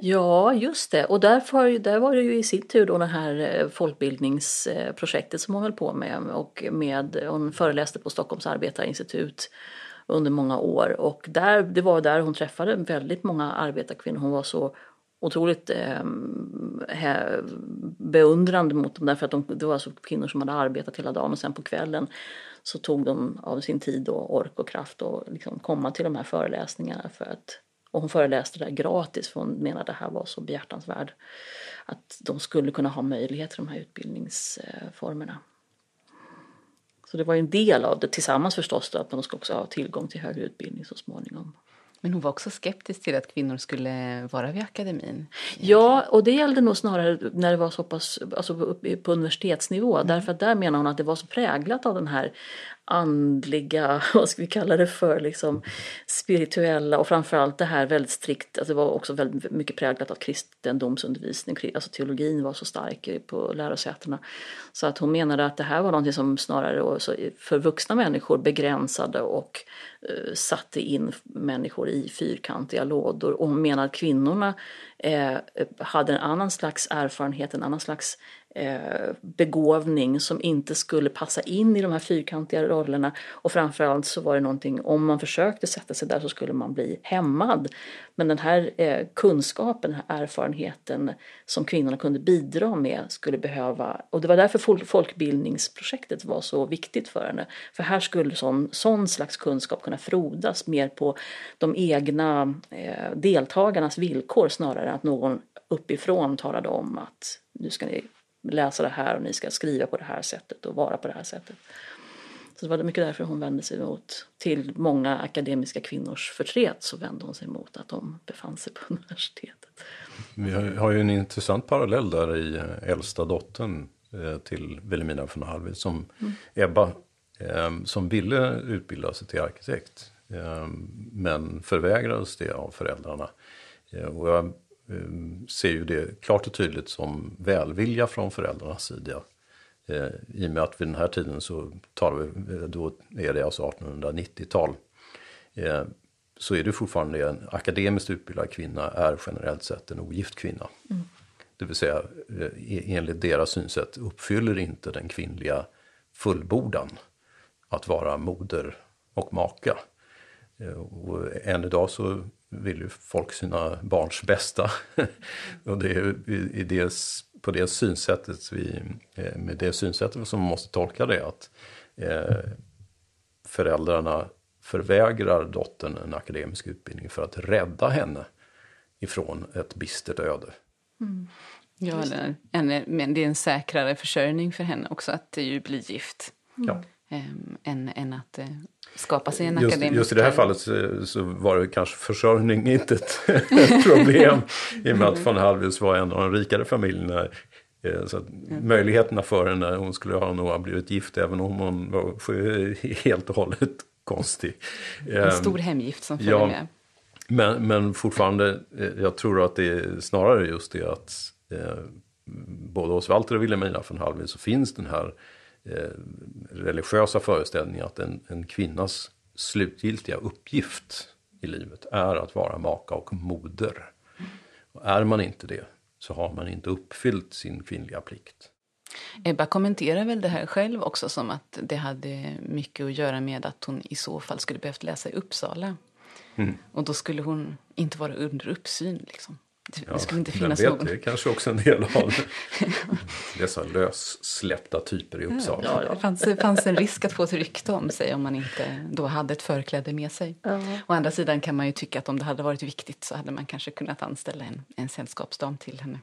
Ja, just det. Och därför, där var det ju i sin tur då det här eh, folkbildningsprojektet som hon höll på med. Och med, hon föreläste på Stockholms arbetarinstitut under många år. Och där, det var där hon träffade väldigt många arbetarkvinnor. Hon var så otroligt eh, beundrande mot dem därför att de, det var alltså kvinnor som hade arbetat hela dagen och sen på kvällen så tog de av sin tid och ork och kraft och liksom komma till de här föreläsningarna för att och hon föreläste där gratis för hon menade att det här var så behjärtansvärd att de skulle kunna ha möjlighet till de här utbildningsformerna. Så det var ju en del av det tillsammans förstås då, att de ska också ha tillgång till högre utbildning så småningom. Men hon var också skeptisk till att kvinnor skulle vara vid akademin. Ja, och det gällde nog snarare när det var så pass alltså på universitetsnivå. Mm. Därför att där menar hon att det var så präglat av den här andliga, vad ska vi kalla det för, liksom spirituella och framförallt det här väldigt strikt, alltså det var också väldigt mycket präglat av kristendomsundervisning, alltså teologin var så stark på lärosätena. Så att hon menade att det här var någonting som snarare för vuxna människor begränsade och eh, satte in människor i fyrkantiga lådor. Och hon menade att kvinnorna eh, hade en annan slags erfarenhet, en annan slags eh, begåvning som inte skulle passa in i de här fyrkantiga rollerna. Och framförallt så var det någonting, om man försökte sätta sig där så skulle man bli hämmad. Men den här eh, kunskapen, den här erfarenheten som kvinnorna kunde bidra med skulle behöva, och det var därför folkbildningsprojektet var så viktigt för henne. För här skulle sån, sån slags kunskap kunna frodas mer på de egna eh, deltagarnas villkor snarare att någon uppifrån talade om att nu ska ni läsa det här och ni ska skriva på det här sättet och vara på det här sättet. Så det var mycket därför hon vände sig mot, till många akademiska kvinnors förtret så vände hon sig mot att de befann sig på universitetet. Vi har ju en intressant parallell där i eh, äldsta dottern eh, till Wilhelmina von Hallwyl som mm. Ebba eh, som ville utbilda sig till arkitekt men förvägrades det av föräldrarna. Och jag Ehm, ser ju det klart och tydligt som välvilja från föräldrarnas sida. Eh, I och med att vid den här tiden så talar vi, eh, då är det alltså 1890-tal. Eh, så är det fortfarande en akademiskt utbildad kvinna är generellt sett en ogift kvinna. Mm. Det vill säga enligt deras synsätt uppfyller inte den kvinnliga fullbordan att vara moder och maka. Och än idag så vill ju folk sina barns bästa. och det är i det, på det synsättet vi, eh, med det synsättet som man måste tolka det att eh, föräldrarna förvägrar dottern en akademisk utbildning för att rädda henne ifrån ett bistert öde. Mm. Ja, eller, men det är en säkrare försörjning för henne också att ju bli gift. Ja. Äm, än, än att äh, skapa sig en just, akademisk Just i det här fallet så, så, var det kanske försörjning inte ett, problem. I och med att von Hallwyls var en av de rikare familjerna. Eh, så mm. möjligheterna för henne, hon skulle ha nog blivit gift även om hon var helt och hållet konstig. En ehm, stor hemgift som följer ja, med. Men, men fortfarande, eh, jag tror att det är snarare just det att eh, både hos Walter och Wilhelmina von Hallwyl så finns den här religiösa föreställningar att en, en kvinnas slutgiltiga uppgift i livet är att vara maka och moder. Och är man inte det så har man inte uppfyllt sin kvinnliga plikt. Ebba kommenterar väl det här själv också som att det hade mycket att göra med att hon i så fall skulle behövt läsa i Uppsala. Mm. Och då skulle hon inte vara under uppsyn. Liksom. Det, ja, skulle inte finnas vet någon. Det kanske också en del av dessa lössläppta typer i Uppsala. Ja, ja. Det, fanns, det fanns en risk att få ett rykte om sig om man inte då hade ett förkläde med sig. Ja. Å andra sidan kan man ju tycka att om det hade varit viktigt så hade man kanske kunnat anställa en, en sällskapsdam till henne.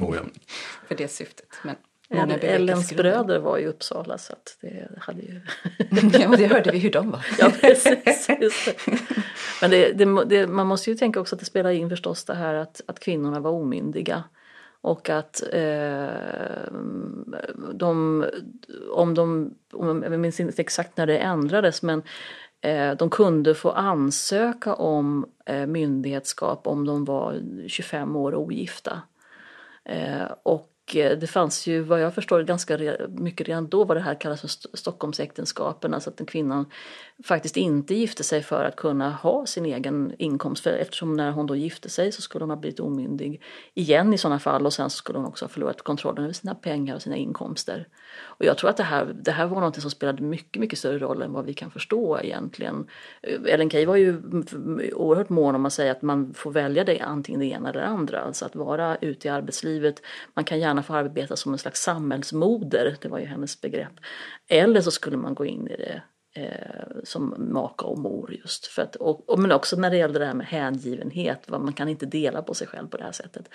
Oh, ja. För det syftet. Men Ellens bröder var i Uppsala så att det hade ju... ja, och det hörde vi hur de var. ja, precis. Just det. Men det, det, man måste ju tänka också att det spelar in förstås det här att, att kvinnorna var omyndiga. Och att eh, de, om de, om, jag minns inte exakt när det ändrades, men eh, de kunde få ansöka om eh, myndighetskap om de var 25 år ogifta. Eh, och Eh, det fanns ju vad jag förstår ganska mycket redan då vad det här kallas för Stockholmsäktenskapen, alltså att en kvinna faktiskt inte gifte sig för att kunna ha sin egen inkomst. För eftersom när hon då gifte sig så skulle hon ha blivit omyndig igen i sådana fall och sen så skulle hon också ha förlorat kontrollen över sina pengar och sina inkomster. Och jag tror att det här, det här var något som spelade mycket, mycket större roll än vad vi kan förstå egentligen. Ellen Key var ju oerhört mån om att säga att man får välja det antingen det ena eller det andra. Alltså att vara ute i arbetslivet, man kan gärna få arbeta som en slags samhällsmoder, det var ju hennes begrepp. Eller så skulle man gå in i det eh, som maka och mor just. För att, och, och, men också när det gällde det här med hängivenhet, man kan inte dela på sig själv på det här sättet.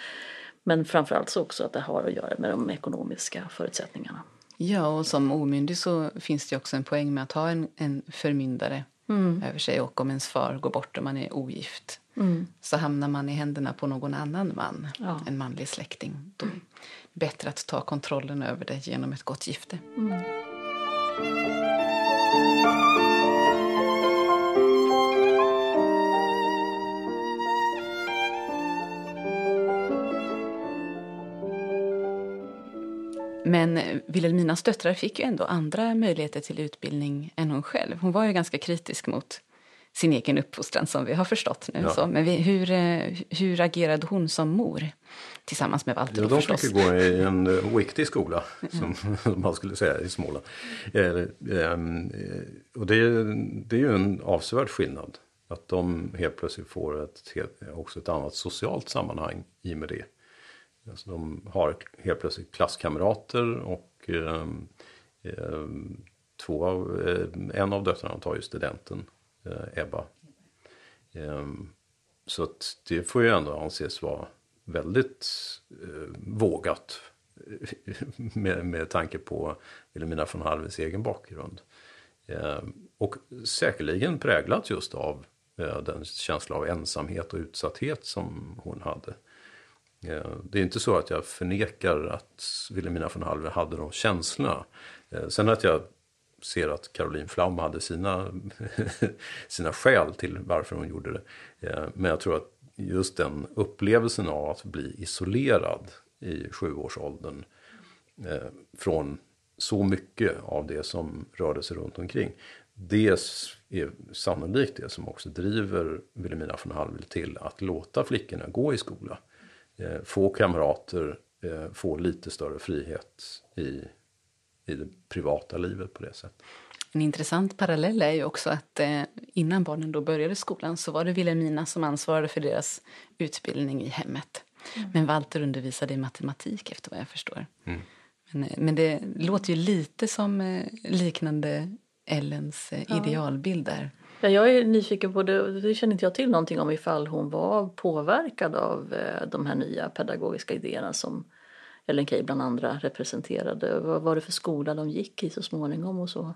Men framförallt så också att det har att göra med de ekonomiska förutsättningarna. Ja, och som omyndig så finns det också en poäng med att ha en, en förmyndare mm. över sig. Och om ens far går bort och man är ogift mm. så hamnar man i händerna på någon annan man, ja. en manlig släkting. Då det bättre att ta kontrollen över det genom ett gott gifte. Mm. Men Wilhelminas döttrar fick ju ändå andra möjligheter till utbildning än hon själv. Hon var ju ganska kritisk mot sin egen uppfostran som vi har förstått nu. Ja. Så, men vi, hur, eh, hur agerade hon som mor? Tillsammans med Walter ja, de förstås. fick gå i en oiktig skola, som, som man skulle säga i Småland. Ehm, och det, det är ju en avsevärd skillnad. Att de helt plötsligt får ett, också ett annat socialt sammanhang i och med det. Alltså de har helt plötsligt klasskamrater och eh, eh, två av, eh, en av döttrarna tar ju studenten, eh, Ebba. Ehm, så att det får ju ändå anses vara väldigt eh, vågat med, med tanke på Wilhelmina von Halves egen bakgrund. Eh, och säkerligen präglat just av eh, den känsla av ensamhet och utsatthet som hon hade. Eh, det är inte så att jag förnekar att Wilhelmina von Halve hade de känslorna. Eh, sen att jag ser att Caroline Flam hade sina, sina skäl till varför hon gjorde det. Eh, men jag tror att just den upplevelsen av att bli isolerad i sjuårsåldern eh, från så mycket av det som rörde sig runt omkring. Det är sannolikt det som också driver Wilhelmina von Hallwyl till att låta flickorna gå i skola. Eh, få kamrater, eh, få lite större frihet i, i det privata livet på det sättet. En intressant parallell är ju också att eh, innan barnen då började skolan så var det Wilhelmina som ansvarade för deras utbildning i hemmet. Mm. Men Walter undervisade i matematik efter vad jag förstår. Mm. Men, eh, men det låter ju lite som eh, liknande Ellens eh, ja. idealbild där. Ja, jag är nyfiken på det, det känner inte jag till någonting om ifall hon var påverkad av eh, de här nya pedagogiska idéerna som Ellen Key bland andra representerade. Vad var det för skola de gick i så småningom och så?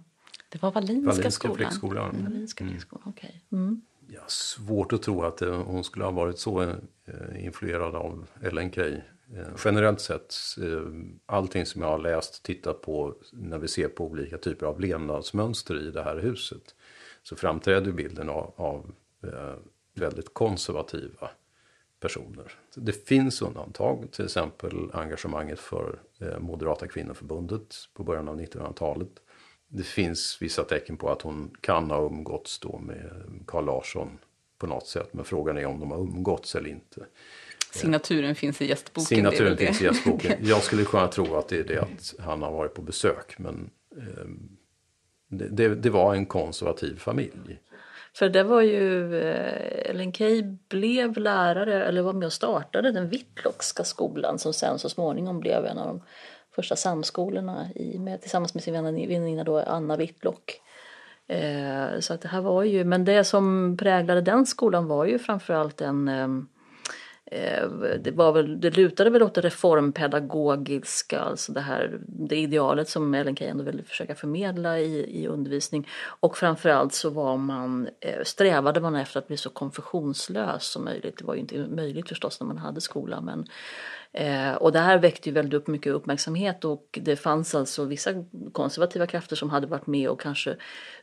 Det var Wallinska, Wallinska skolan. Flickskolan. Mm. Wallinska flickskolan, okej. Okay. Mm. Ja, svårt att tro att eh, hon skulle ha varit så eh, influerad av Ellen Key. Eh, generellt sett, allting som jag har läst, tittat på när vi ser på olika typer av levnadsmönster i det här huset så framträder bilden av, av väldigt konservativa personer. Det finns undantag, till exempel engagemanget för Moderata kvinnoförbundet på början av 1900-talet det finns vissa tecken på att hon kan ha umgåtts då med Carl Larsson på något sätt. Men frågan är om de har umgåtts eller inte. Signaturen finns i gästboken. Signaturen finns i gästboken. Jag skulle kunna tro att det är det att han har varit på besök. Men eh, det, det, det, var en konservativ familj. För det var ju, eh, Ellen Key blev lärare, eller var med och startade den Whitlockska skolan som sen så småningom blev en av de första samskolorna i, med, tillsammans med sin väninna då, Anna Whitlock. Eh, så att det här var ju, men det som präglade den skolan var ju framförallt en eh Eh, det, var väl, det lutade väl åt det reformpedagogiska, alltså det här det idealet som Ellen Key ändå ville försöka förmedla i, i undervisning. Och framförallt så var man, eh, strävade man efter att bli så konfessionslös som möjligt. Det var ju inte möjligt förstås när man hade skola men Eh, och det här väckte ju väldigt upp mycket uppmärksamhet och det fanns alltså vissa konservativa krafter som hade varit med och kanske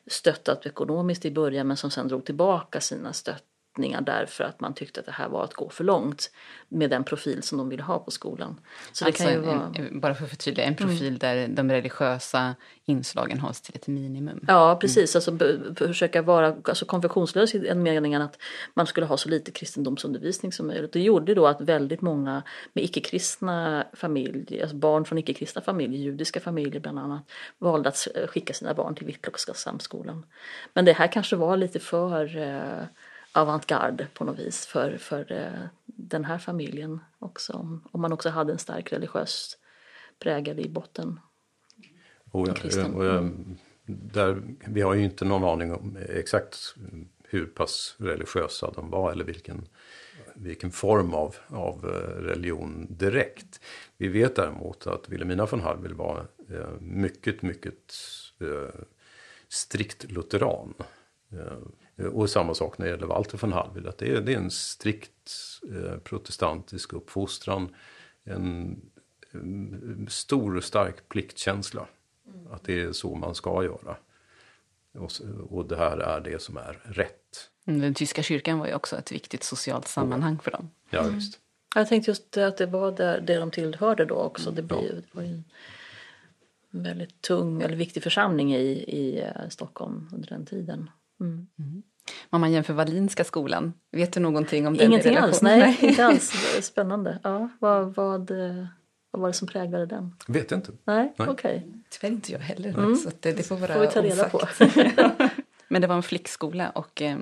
stöttat ekonomiskt i början men som sen drog tillbaka sina stöt riktningar därför att man tyckte att det här var att gå för långt med den profil som de ville ha på skolan. Så alltså, det kan ju vara... en, bara för att förtydliga, en profil mm. där de religiösa inslagen hålls till ett minimum. Ja, precis. Mm. Alltså försöka vara alltså, konfessionslös i den meningen att man skulle ha så lite kristendomsundervisning som möjligt. Det gjorde då att väldigt många med icke-kristna familjer, alltså barn från icke-kristna familjer, judiska familjer bland annat, valde att skicka sina barn till Whitlockska samskolan. Men det här kanske var lite för eh, avantgarde på något vis för, för eh, den här familjen också. Om man också hade en stark religiös prägel i botten. Och, och, och, där, vi har ju inte någon aning om exakt hur pass religiösa de var eller vilken, vilken form av, av eh, religion direkt. Vi vet däremot att Wilhelmina von Hallwyl var eh, mycket, mycket strikt lutheran. Eh, och samma sak när det gäller Walter von Hallwyl. Att det, är, det är en strikt eh, protestantisk uppfostran. En, en stor och stark pliktkänsla. Mm. Att det är så man ska göra. Och, och det här är det som är rätt. Mm, den tyska kyrkan var ju också ett viktigt socialt sammanhang för dem. Ja, mm. visst. Jag tänkte just att det var där, det de tillhörde då också. Det, blir, det var ju en väldigt tung eller viktig församling i, i eh, Stockholm under den tiden. Mm. Mm. Om man jämför Wallinska skolan, vet du någonting om den Ingenting alls, nej, inte alls. Spännande. Ja, vad, vad, vad var det som präglade den? Vet inte. Nej, okej. Okay. Tyvärr inte jag heller. Mm. Så det, det får vara får vi ta reda på. Men det var en flickskola och eh,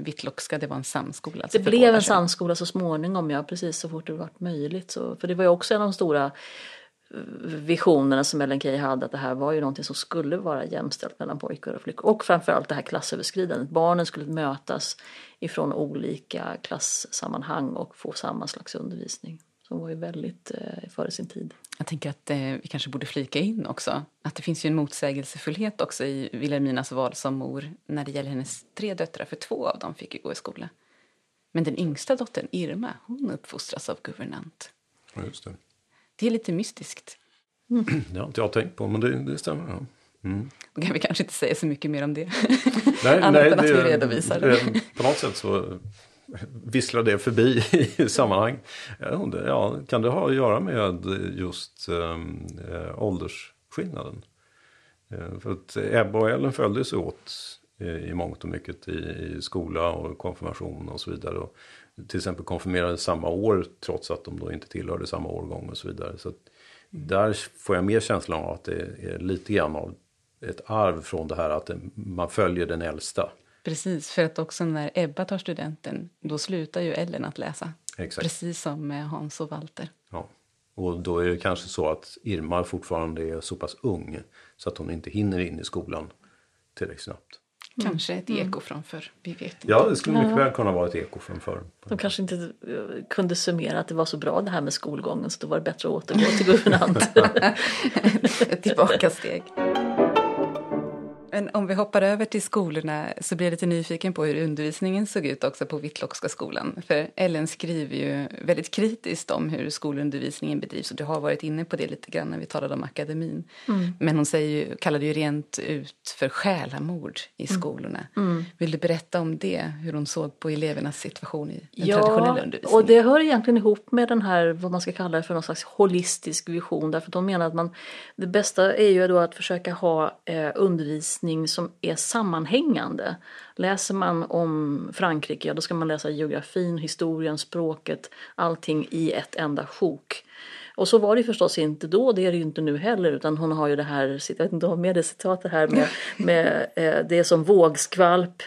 Vittlockska det var en samskola. Alltså det blev en samskola så småningom, ja precis så fort det var möjligt. Så, för det var ju också en av de stora visionerna som Ellen Key hade att det här var ju någonting som skulle vara jämställt mellan pojkar och flickor. Och framförallt det här klassöverskridandet. Barnen skulle mötas ifrån olika klassammanhang och få samma slags undervisning. Som var ju väldigt eh, före sin tid. Jag tänker att eh, vi kanske borde flika in också att det finns ju en motsägelsefullhet också i Wilhelminas val som mor när det gäller hennes tre döttrar, för två av dem fick ju gå i skola. Men den yngsta dottern, Irma, hon uppfostras av guvernant. Ja, just det. Det är lite mystiskt. Mm. Det har inte jag tänkt på, men det, det stämmer. Ja. Mm. Då kan vi kanske inte säga så mycket mer om det. Nej, Annat nej, än att det, vi redovisar det. På något sätt så visslar det förbi i sammanhang. Ja, kan det ha att göra med just äh, åldersskillnaden? Äh, för att Ebba och Ellen följdes åt i mångt och mycket i, i skola och konfirmation och så vidare. Och till exempel konfirmerade samma år trots att de då inte tillhörde samma årgång och så vidare. Så där får jag mer känslan av att det är lite grann av ett arv från det här att man följer den äldsta. Precis, för att också när Ebba tar studenten då slutar ju Ellen att läsa. Exakt. Precis som med Hans och Walter. Ja. Och då är det kanske så att Irma fortfarande är så pass ung så att hon inte hinner in i skolan tillräckligt snabbt. Mm. Kanske ett eko från förr, vi vet inte. Ja, det skulle mycket väl kunna vara ett eko från förr. De kanske inte eh, kunde summera att det var så bra det här med skolgången så då var det bättre att återgå till guvernant. ett tillbakasteg. Men om vi hoppar över till skolorna så blir jag lite nyfiken på hur undervisningen såg ut också på Vittlockska skolan. För Ellen skriver ju väldigt kritiskt om hur skolundervisningen bedrivs och du har varit inne på det lite grann när vi talade om akademin. Mm. Men hon säger ju, kallade ju rent ut för själamord i mm. skolorna. Mm. Vill du berätta om det, hur hon såg på elevernas situation i den ja, traditionella undervisningen? och det hör egentligen ihop med den här, vad man ska kalla det för någon slags holistisk vision. Därför att de menar att man, det bästa är ju då att försöka ha eh, undervisning läsning som är sammanhängande. Läser man om Frankrike, ja, då ska man läsa geografin, historien, språket, allting i ett enda sjok. Och så var det förstås inte då, det är det ju inte nu heller, utan hon har ju det här, jag vet inte om med det citatet här med, med eh, det som vågskvalp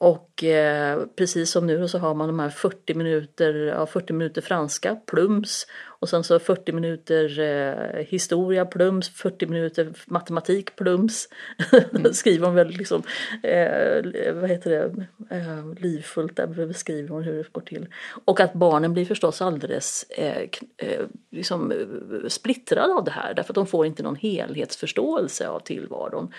och eh, precis som nu så har man de här 40 minuter, ja, 40 minuter franska, plums. Och sen så 40 minuter eh, historia, plums, 40 minuter matematik, plums. Mm. Skriver hon väldigt liksom, eh, vad heter det, eh, livfullt där beskriver hon hur det går till. Och att barnen blir förstås alldeles eh, eh, liksom, eh, splittrade av det här därför att de får inte någon helhetsförståelse av tillvaron.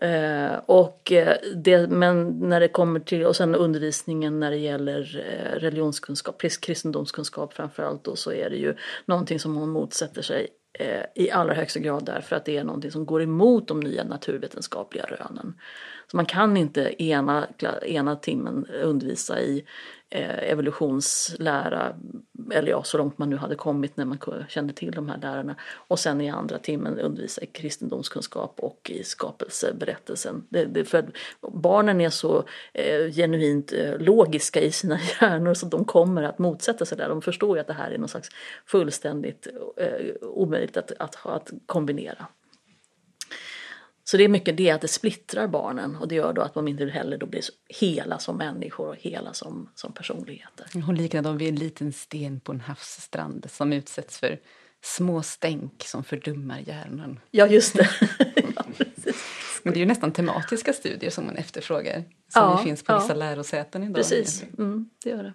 Eh, och eh, det, men när det kommer till, och sen undervisningen när det gäller eh, religionskunskap, kristendomskunskap framförallt då, så är det ju någonting som hon motsätter sig eh, i allra högsta grad därför att det är någonting som går emot de nya naturvetenskapliga rönen. Så man kan inte ena, ena timmen undervisa i Eh, evolutionslära, eller ja, så långt man nu hade kommit när man kände till de här lärarna. Och sen i andra timmen undervisa i kristendomskunskap och i skapelseberättelsen. Det, det, för barnen är så eh, genuint eh, logiska i sina hjärnor så de kommer att motsätta sig det. De förstår ju att det här är någon slags fullständigt eh, omöjligt att, att, att kombinera. Så det är mycket det att det splittrar barnen och det gör då att de inte heller då blir hela som människor och hela som, som personligheter. Hon liknar dem vid en liten sten på en havsstrand som utsätts för små stänk som fördummar hjärnan. Ja, just det. ja, Men det är ju nästan tematiska studier som man efterfrågar. Som ja, finns på vissa lärosäten idag. Precis, mm, det gör det.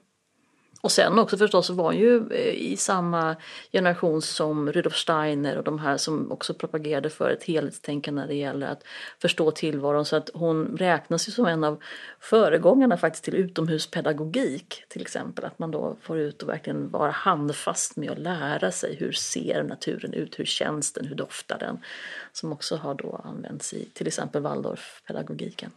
Och sen också förstås var ju eh, i samma generation som Rudolf Steiner och de här som också propagerade för ett helhetstänkande när det gäller att förstå tillvaron. Så att hon räknas ju som en av föregångarna faktiskt till utomhuspedagogik till exempel. Att man då får ut och verkligen vara handfast med att lära sig hur ser naturen ut, hur känns den, hur doftar den. Som också har då använts i till exempel Waldorfpedagogiken.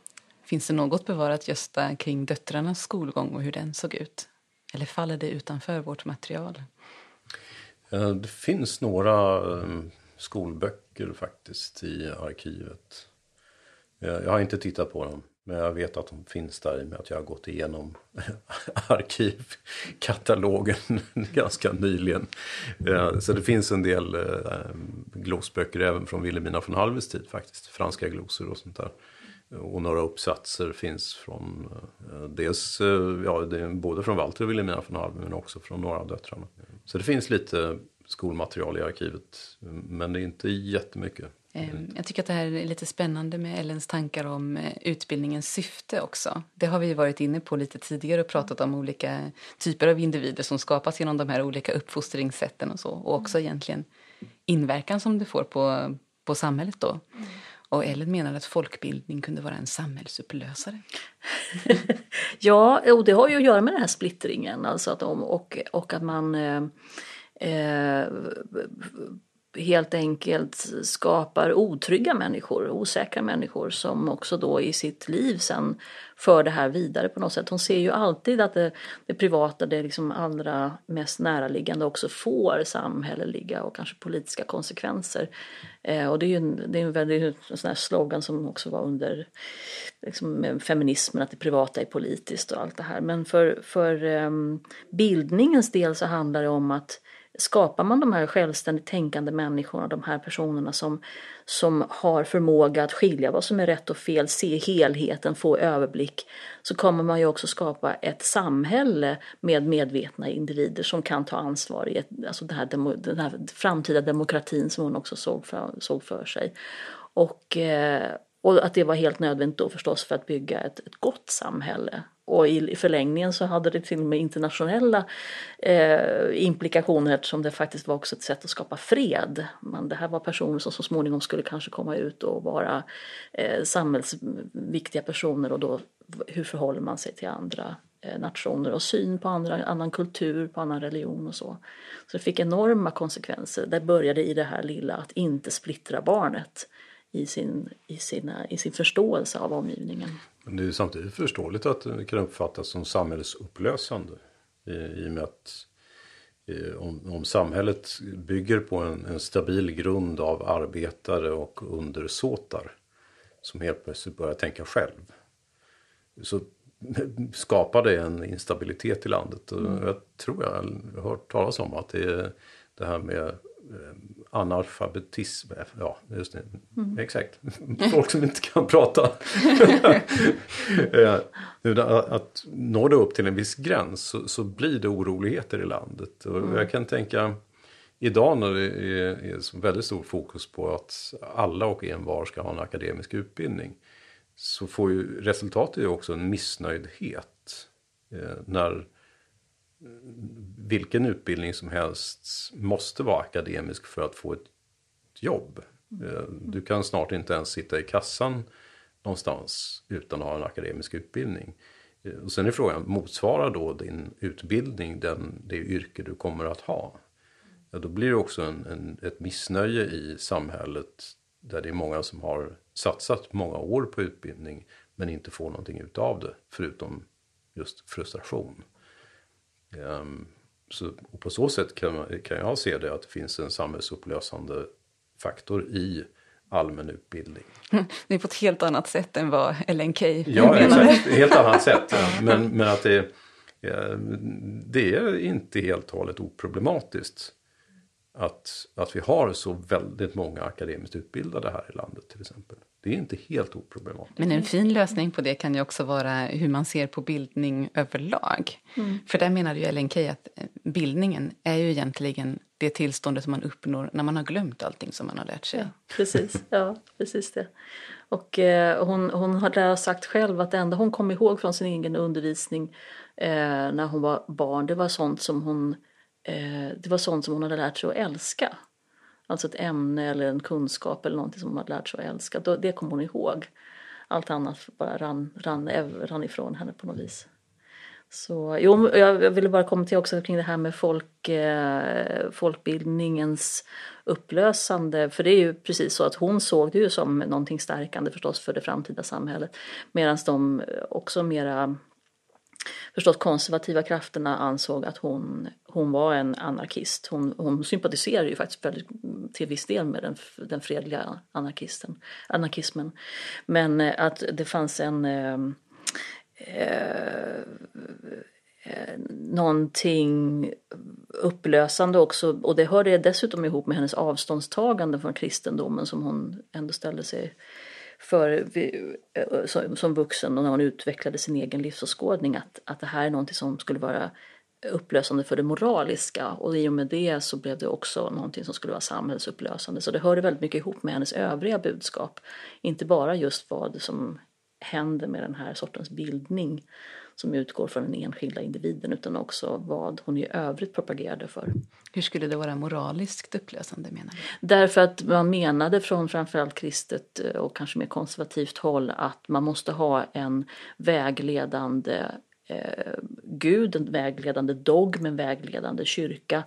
Finns det något bevarat just kring döttrarnas skolgång och hur den såg ut? Eller faller det utanför vårt material? Det finns några ehm, skolböcker faktiskt i arkivet. Jag har inte tittat på dem. Men jag vet att de finns där i och med att jag har gått igenom arkivkatalogen ganska nyligen. Så det finns en del ehm, glosböcker även från Wilhelmina von Halves tid faktiskt. Franska glosor och sånt där. Och några uppsatser finns från eh, dels, ja, det är både från Walter och Wilhelmina von Halve men också från några av döttrarna. Så det finns lite skolmaterial i arkivet men det är inte jättemycket. Mm. Jag tycker att det här är lite spännande med Ellens tankar om eh, utbildningens syfte också. Det har vi varit inne på lite tidigare och pratat om olika typer av individer som skapas genom de här olika uppfostringssätten och så. Och också egentligen inverkan som det får på, på samhället då. Och Ellen menar att folkbildning kunde vara en samhällsupplösare. ja, och det har ju att göra med den här splittringen alltså att de, och, och att man eh, eh, helt enkelt skapar otrygga människor, osäkra människor som också då i sitt liv sen för det här vidare på något sätt. Hon ser ju alltid att det, det privata, det liksom allra mest näraliggande också får samhälleliga och kanske politiska konsekvenser. Eh, och det är ju en, det är en väldigt en sån här slogan som också var under liksom, feminismen, att det privata är politiskt och allt det här. Men för, för eh, bildningens del så handlar det om att skapar man de här självständigt tänkande människorna, de här personerna som, som har förmåga att skilja vad som är rätt och fel, se helheten, få överblick, så kommer man ju också skapa ett samhälle med medvetna individer som kan ta ansvar i ett, alltså den, här demo, den här framtida demokratin som hon också såg för, såg för sig. Och, eh, och att det var helt nödvändigt då förstås för att bygga ett, ett gott samhälle och i förlängningen så hade det till och med internationella eh, implikationer eftersom det faktiskt var också ett sätt att skapa fred. Men det här var personer som så småningom skulle kanske komma ut och vara eh, samhällsviktiga personer och då hur förhåller man sig till andra eh, nationer och syn på andra, annan kultur, på annan religion och så. Så det fick enorma konsekvenser. Det började i det här lilla att inte splittra barnet i sin, i sina, i sin förståelse av omgivningen. Men det är samtidigt förståeligt att det kan uppfattas som samhällsupplösande. I, i och med att i, om, om, samhället bygger på en, en, stabil grund av arbetare och undersåtar som helt plötsligt börjar tänka själv. Så skapar det en instabilitet i landet. Mm. Jag tror jag har hört talas om att det är det här med Eh, analfabetism, ja just det, mm. exakt, folk som inte kan prata. Eh, att når det upp till en viss gräns så, så blir det oroligheter i landet. Och mm. jag kan tänka idag när det är, är väldigt stor fokus på att alla och envar ska ha en akademisk utbildning. Så får ju resultatet är också en missnöjdhet. Eh, när vilken utbildning som helst måste vara akademisk för att få ett jobb. Eh, du kan snart inte ens sitta i kassan någonstans utan att ha en akademisk utbildning. Eh, och sen är frågan, motsvarar då din utbildning den, det yrke du kommer att ha? Ja, då blir det också en, en, ett missnöje i samhället där det är många som har satsat många år på utbildning men inte får någonting utav det förutom just frustration. Um, så, och på så sätt kan, kan jag se det att det finns en samhällsupplösande faktor i allmän utbildning. Det är på ett helt annat sätt än vad Ellen Key Ja, exakt. Helt annat sätt. Men, men att det, det är inte helt och hållet oproblematiskt att, att vi har så väldigt många akademiskt utbildade här i landet till exempel. Det är inte helt oproblematiskt. Men en fin lösning på det kan ju också vara hur man ser på bildning överlag. Mm. För där menar ju Ellen Key att eh, bildningen är ju egentligen det tillståndet som man uppnår när man har glömt allting som man har lärt sig. Ja, precis, ja, precis det. Och eh, hon, hon har sagt själv att det enda hon kom ihåg från sin egen undervisning eh, när hon var barn, det var sånt som hon eh, det var sånt som hon hade lärt sig att älska. Alltså ett ämne eller en kunskap eller någonting som hon hade lärt sig att älska. Det kom hon ihåg. Allt annat bara rann, rann, rann ifrån henne på något vis. Så, jo, jag ville bara kommentera också kring det här med folk, eh, folkbildningens upplösande. För det är ju precis så att hon såg det ju som någonting stärkande förstås för det framtida samhället. Medan de också mera förstås konservativa krafterna ansåg att hon, hon var en anarkist. Hon, hon sympatiserade ju faktiskt väldigt, till viss del med den, den fredliga anarkisten, anarkismen. Men eh, att det fanns en eh, eh, eh, någonting upplösande också och det hörde dessutom ihop med hennes avståndstagande från kristendomen som hon ändå ställde sig för eh, som, som vuxen och när hon utvecklade sin egen livsåskådning att, att det här är någonting som skulle vara upplösande för det moraliska och i och med det så blev det också någonting som skulle vara samhällsupplösande. Så det hörde väldigt mycket ihop med hennes övriga budskap. Inte bara just vad som händer med den här sortens bildning som utgår från den enskilda individen utan också vad hon i övrigt propagerade för. Hur skulle det vara moraliskt upplösande menar du? Därför att man menade från framförallt kristet eh, och kanske mer konservativt håll att man måste ha en vägledande eh, gud, en vägledande dogm, en vägledande kyrka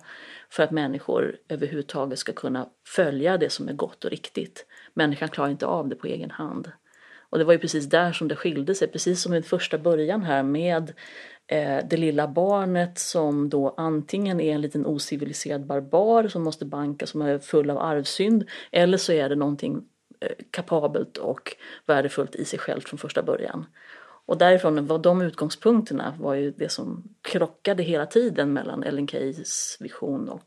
för att människor överhuvudtaget ska kunna följa det som är gott och riktigt. Människan klarar inte av det på egen hand. Och det var ju precis där som det skilde sig, precis som i första början här med eh, det lilla barnet som då antingen är en liten ociviliserad barbar som måste banka som är full av arvsynd eller så är det någonting eh, kapabelt och värdefullt i sig självt från första början. Och därifrån var de utgångspunkterna var ju det som krockade hela tiden mellan Ellen Keys vision och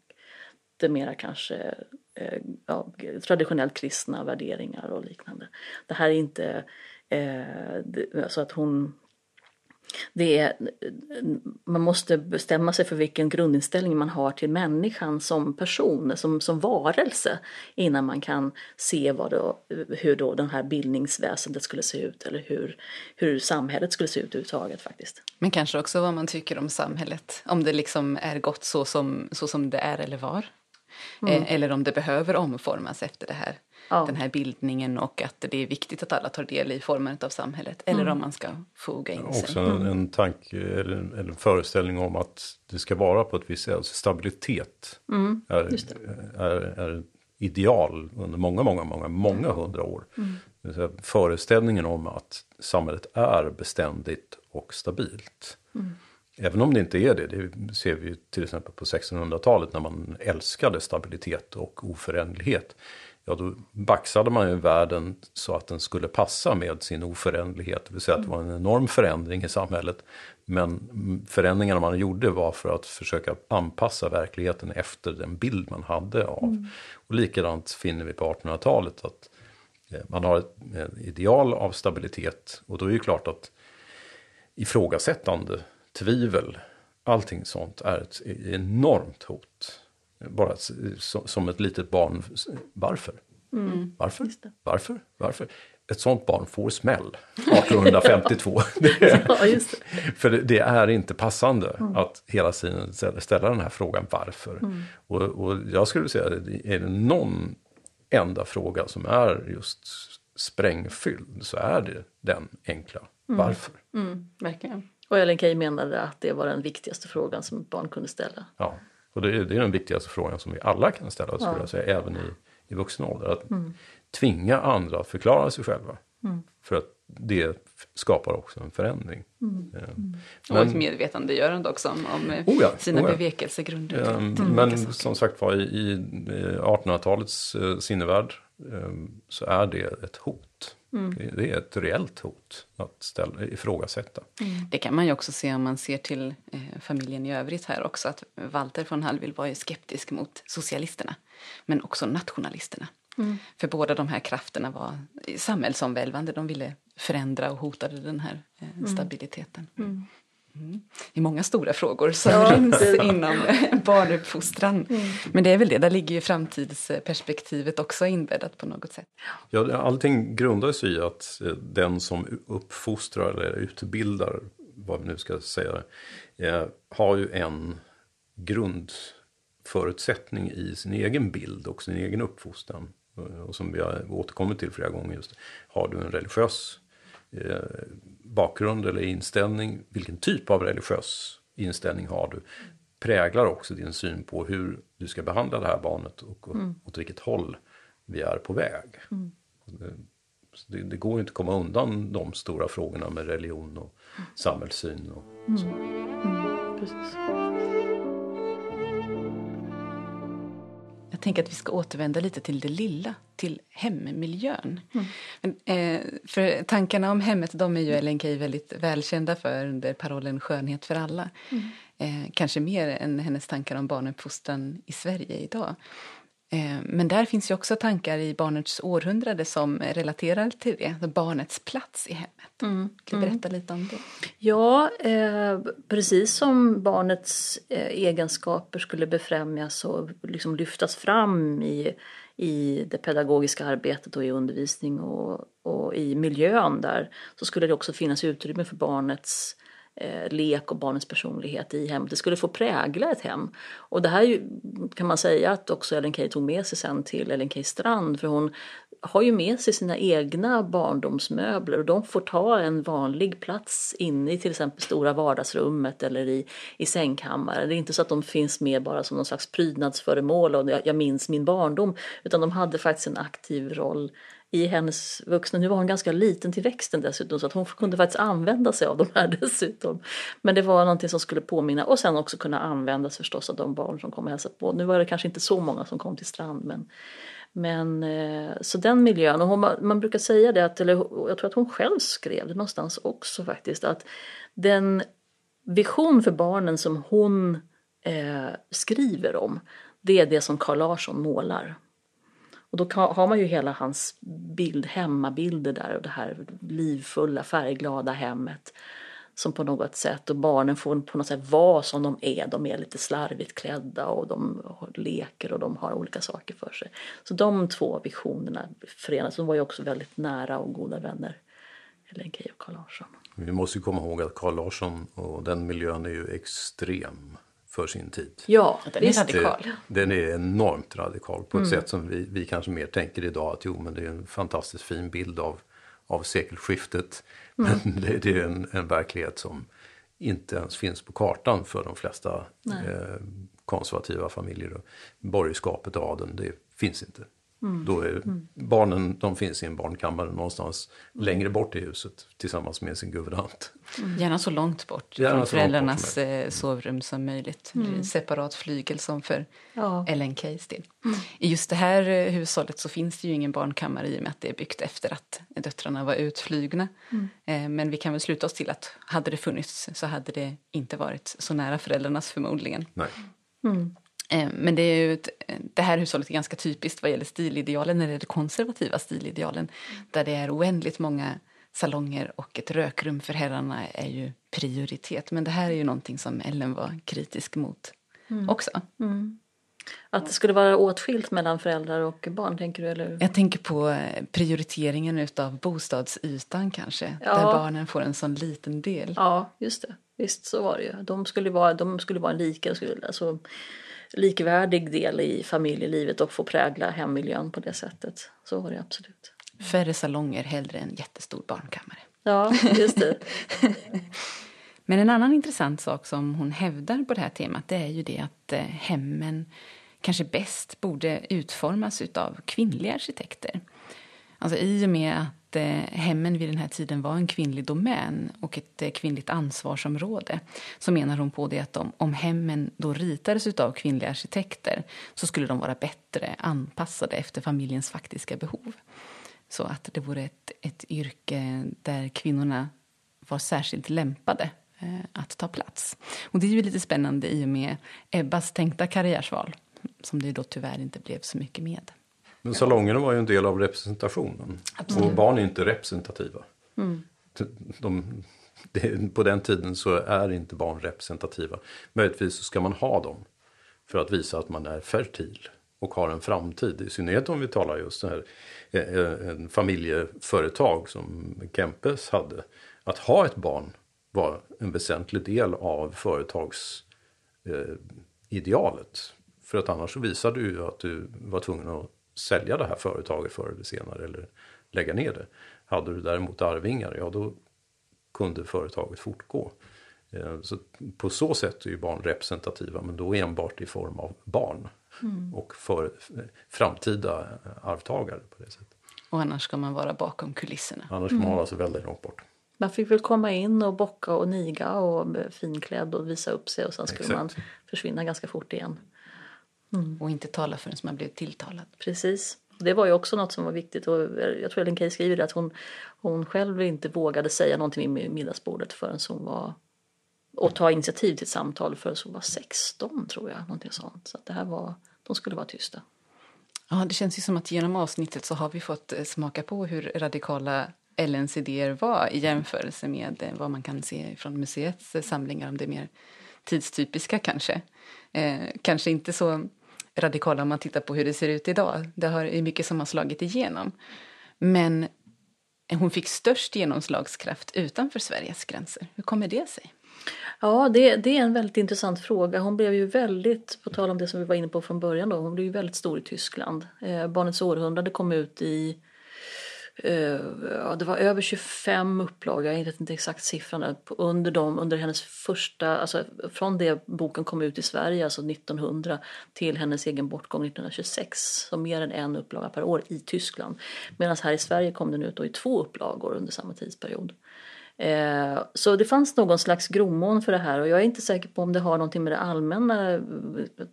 det mera kanske eh, ja, traditionellt kristna värderingar och liknande. Det här är inte eh, det, alltså att hon det är, man måste bestämma sig för vilken grundinställning man har till människan som person, som, som varelse innan man kan se vad då, hur då det här bildningsväsendet skulle se ut eller hur, hur samhället skulle se ut överhuvudtaget faktiskt. Men kanske också vad man tycker om samhället, om det liksom är gott så som, så som det är eller var. Mm. Eh, eller om det behöver omformas efter det här. Ja. Den här bildningen och att det är viktigt att alla tar del i formandet av samhället. Eller mm. om man ska foga in sig. Också en, mm. en tanke eller en, en, föreställning om att det ska vara på ett visst sätt. Alltså stabilitet mm. är, är, är ideal under många, många, många, många hundra år. Mm. Föreställningen om att samhället är beständigt och stabilt. Mm. Även om det inte är det, det ser vi till exempel på 1600-talet när man älskade stabilitet och oföränderlighet. Ja, då baxade man ju världen så att den skulle passa med sin oföränderlighet. Det vill säga att det var en enorm förändring i samhället. Men förändringarna man gjorde var för att försöka anpassa verkligheten efter den bild man hade av. Mm. Och likadant finner vi på 1800-talet att eh, man har ett ideal av stabilitet. Och då är det ju klart att ifrågasättande tvivel, allting sånt är ett enormt hot. Bara som ett litet barn, varför? Mm. Varför? Varför? Varför? Ett sånt barn får smäll 1852. det, ja, det. För det, är inte passande mm. att hela tiden ställa den här frågan varför. Mm. Och, och, jag skulle säga, är det någon enda fråga som är just sprängfylld så är det den enkla mm. varför. Mm, verkligen. Och Ellen Key menade att det var den viktigaste frågan som ett barn kunde ställa. Ja, och det är, det är den viktigaste frågan som vi alla kan ställa, skulle jag säga, även i, i vuxen ålder. Att mm. tvinga andra att förklara sig själva. Mm. För att det skapar också en förändring. Mm. Men, och ett medvetandegörande också om, om oh ja, sina oh ja. bevekelsegrunder. Mm, men som sagt var, i, i 1800-talets eh, sinnevärld eh, så är det ett hot. Mm. Det är ett reellt hot att ställa, ifrågasätta. Mm. Det kan man ju också se om man ser till eh, familjen i övrigt här också. Att Walter von Hallwyl var ju skeptisk mot socialisterna. Men också nationalisterna. Mm. För båda de här krafterna var samhällsomvälvande. De ville förändra och hotade den här eh, mm. stabiliteten. Mm. Mm. Det är många stora frågor som ja. ryms inom barnuppfostran. Mm. Men det är väl det, där ligger ju framtidsperspektivet också inbäddat på något sätt. Ja, allting grundar sig i att eh, den som uppfostrar eller utbildar, vad vi nu ska säga, eh, har ju en grundförutsättning i sin egen bild och sin egen uppfostran. Och som vi har återkommit till flera gånger just, har du en religiös eh, bakgrund eller inställning, vilken typ av religiös inställning har du, präglar också din syn på hur du ska behandla det här barnet och mm. åt vilket håll vi är på väg. Mm. Det, det går inte att komma undan de stora frågorna med religion och samhällssyn. Och så. Precis. Jag tänker att vi ska återvända lite till det lilla, till hemmiljön. Men, eh, för tankarna om hemmet de är ju Ellen Key väldigt välkända för under parollen skönhet för alla. Eh, kanske mer än hennes tankar om barnuppfostran i Sverige idag. Eh, men där finns ju också tankar i barnets århundrade som relaterar till det, barnets plats i hemmet. Mm. Kan du berätta lite om det? Ja, eh, precis som barnets eh, egenskaper skulle befrämjas och liksom lyftas fram i, i det pedagogiska arbetet och i undervisning och, och i miljön där så skulle det också finnas utrymme för barnets eh, lek och barnets personlighet i hemmet. Det skulle få prägla ett hem. Och det här ju, kan man säga att också Ellen Key tog med sig sen till Ellen Key Strand för hon har ju med sig sina egna barndomsmöbler och de får ta en vanlig plats inne i till exempel stora vardagsrummet eller i, i sängkammaren. Det är inte så att de finns med bara som någon slags prydnadsföremål och jag, jag minns min barndom utan de hade faktiskt en aktiv roll i hennes vuxna, nu var hon ganska liten till växten dessutom så att hon kunde faktiskt använda sig av de här dessutom. Men det var någonting som skulle påminna och sen också kunna användas förstås av de barn som kom och hälsade på. Nu var det kanske inte så många som kom till Strand men men eh, så den miljön, och hon, man brukar säga det, att, eller jag tror att hon själv skrev det någonstans också faktiskt, att den vision för barnen som hon eh, skriver om, det är det som Carl Larsson målar. Och då har man ju hela hans bild, hemmabilder där och det här livfulla, färgglada hemmet som på något sätt och barnen får på något sätt vara som de är. De är lite slarvigt klädda och de leker och de har olika saker för sig. Så de två visionerna förenas. De var ju också väldigt nära och goda vänner, Helen Key och Carl Larsson. Vi måste ju komma ihåg att Carl Larsson och den miljön är ju extrem för sin tid. Ja, Den är radikal. Den är enormt radikal på ett sätt som vi, vi kanske mer tänker idag att jo men det är en fantastiskt fin bild av, av sekelskiftet. Men det, det är en, en verklighet som inte ens finns på kartan för de flesta eh, konservativa familjer. Borgerskapet och adeln, det finns inte. Då är barnen, de finns i en barnkammare någonstans längre bort i huset tillsammans med sin guvernant. Gärna så långt bort Gärna från långt bort föräldrarnas eh, sovrum som möjligt. Mm. Separat flygel som för Ja. Ellen Keys del. I just det här eh, hushållet så finns det ju ingen barnkammare i och med att det är byggt efter att döttrarna var utflygna. Eh, Men vi kan väl sluta oss till att hade det funnits så hade det inte varit så nära föräldrarnas förmodligen. Nej. Eh, Men det, är ju ett, det här hushållet är ganska typiskt vad gäller stilidealen, eller de konservativa stilidealen. Där det är oändligt många salonger och ett rökrum för herrarna är ju prioritet. Men det här är ju någonting som Ellen var kritisk mot också. Att det skulle vara åtskilt mellan föräldrar och barn, tänker du? Eller? Jag tänker på eh, prioriteringen utav bostadsytan kanske. Ja. Där barnen får en sån liten del. Ja, just det. Visst, så var det ju. De skulle vara, de skulle vara lika, skulle, alltså, likvärdig del i familjelivet och få prägla hemmiljön på det sättet. Så var det absolut. Färre salonger, hellre en jättestor barnkammare. Ja, just det. Men en annan intressant sak som hon hävdar på det här temat det är ju det att eh, hemmen kanske bäst borde utformas utav kvinnliga arkitekter. Alltså i och med att eh, hemmen vid den här tiden var en kvinnlig domän och ett eh, kvinnligt ansvarsområde så menar hon på det att om, om hemmen då ritades utav kvinnliga arkitekter så skulle de vara bättre anpassade efter familjens faktiska behov. Så att det vore ett, ett yrke där kvinnorna var särskilt lämpade eh, att ta plats. Och det är ju lite spännande i och med Ebbas tänkta karriärsval som det då tyvärr inte blev så mycket med. Men salongerna var ju en del av representationen. Och barn är inte representativa. De, det, på den tiden så är inte barn representativa. Möjligtvis så ska man ha dem för att visa att man är fertil och har en framtid. I synnerhet om vi talar just så här eh, en familjeföretag som Kempes hade. Att ha ett barn var en väsentlig del av företagsidealet. Eh. För att annars så visade du ju att du var tvungen att sälja det här företaget förr eller senare eller lägga ner det. Hade du däremot arvingar, ja då kunde företaget fortgå. Eh, Så på så sätt är ju barn representativa men då enbart i form av barn och för framtida arvtagare på det sättet. Och annars ska man vara bakom kulisserna. Annars ska man hålla sig väldigt långt bort. Man fick väl komma in och bocka och niga och finklädd och visa upp sig och sen skulle Exakt. man försvinna ganska fort igen. Och inte tala förrän man blev tilltalad. Precis. Det var ju också något som var viktigt och jag tror Ellen Key skriver det att hon, hon själv inte vågade säga någonting vid middagsbordet förrän hon var och ta initiativ till ett samtal förrän hon var 16 tror jag. Någonting sånt. Så det här var, de skulle vara tysta. Ja, det känns ju som att genom avsnittet så har vi fått eh, smaka på hur radikala Ellens idéer var i jämförelse med eh, vad man kan se från museets eh, samlingar, om det är mer tidstypiska kanske. Eh, kanske inte så radikala om man tittar på hur det ser ut idag. Det är mycket som har slagit igenom. Men hon fick störst genomslagskraft utanför Sveriges gränser. Hur kommer det sig? Ja, det, det är en väldigt intressant fråga. Hon blev ju väldigt, på tal om det som vi var inne på från början då, hon blev ju väldigt stor i Tyskland. Eh, Barnets århundrade kom ut i Eh, ja, det var över 25 upplagor, jag vet inte exakt siffran, under, dem, under hennes första, alltså från det boken kom ut i Sverige, alltså 1900, till hennes egen bortgång 1926. Så mer än en upplaga per år i Tyskland. Medan här i Sverige kom den ut då i två upplagor under samma tidsperiod. Eh, så det fanns någon slags gromån för det här och jag är inte säker på om det har någonting med det allmänna,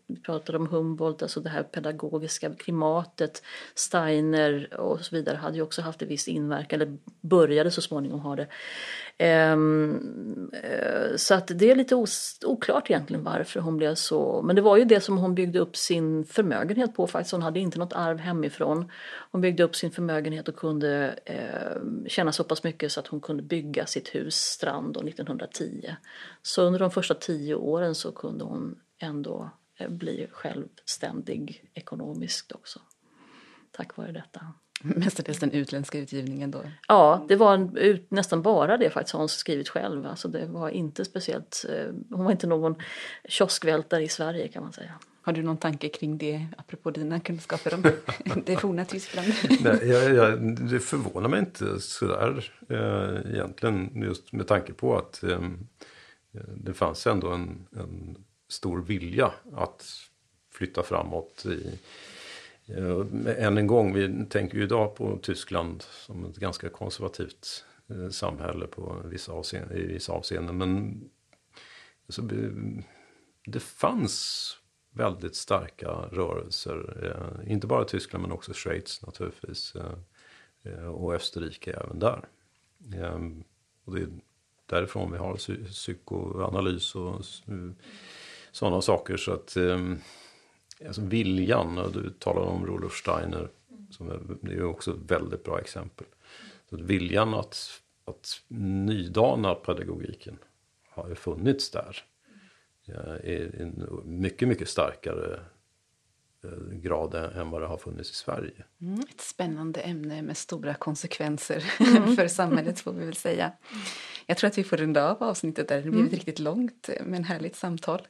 vi pratade om Humboldt, alltså det här pedagogiska klimatet, Steiner och så vidare hade ju också haft en viss inverkan, eller började så småningom ha det. Ehm, eh, så att det är lite oklart egentligen varför hon blev så, men det var ju det som hon byggde upp sin förmögenhet på faktiskt, hon hade inte något arv hemifrån. Hon byggde upp sin förmögenhet och kunde eh, tjäna så pass mycket så att hon kunde bygga sitt hus Strand 1910. Så under de första tio åren så kunde hon ändå eh, bli självständig ekonomiskt också. Tack vare detta. Mestadels den utländska utgivningen då. Ja, det var en, ut, nästan bara det faktiskt har hon skrivit själv. Alltså det var inte speciellt, eh, hon var inte någon kioskvältare i Sverige kan man säga. Har du någon tanke kring det, apropå dina kunskaper om det forna Tyskland? Nej, jag, jag, det förvånar mig inte sådär eh, egentligen. Just med tanke på att eh, det fanns ändå en, en stor vilja att flytta framåt. I, eh, Eh, än en gång, vi tänker ju idag på Tyskland som ett ganska konservativt eh, samhälle på vissa avseenden, i vissa avseenden. Men alltså, det- fanns väldigt starka rörelser. Eh, inte bara i Tyskland men också Schweiz naturligtvis. Och Österrike även där. Ehm, och det är därifrån vi har psykoanalys och sådana saker. Så att ehm, alltså viljan, och du talade om Rudolf Steiner. Som är, det är ju också ett väldigt bra exempel. Så att viljan att, att nydana pedagogiken har ju funnits där i en mycket, mycket starkare eh, grad än vad det har funnits i Sverige. Mm, ett spännande ämne med stora konsekvenser för samhället får vi väl säga. Jag tror att vi får runda av avsnittet där. Det blev ett riktigt långt eh, men härligt samtal.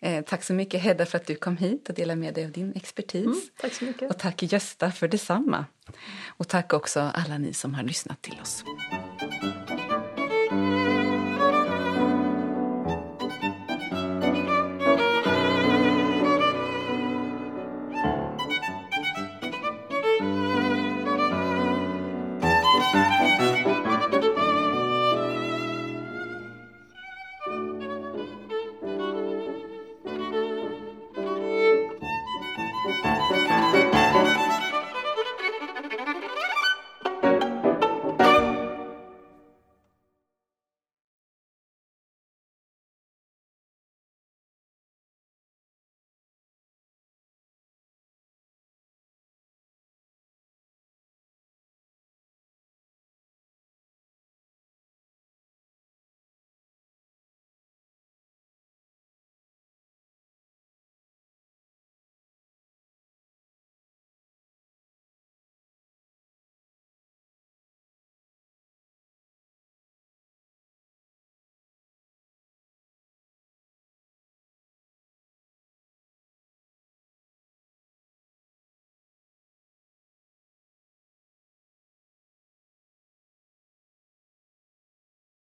Eh, tack så mycket Hedda för att du kom hit och delade med dig av din expertis. Tack så mycket. Och tack Gösta för detsamma. Och tack också alla ni som har lyssnat till oss.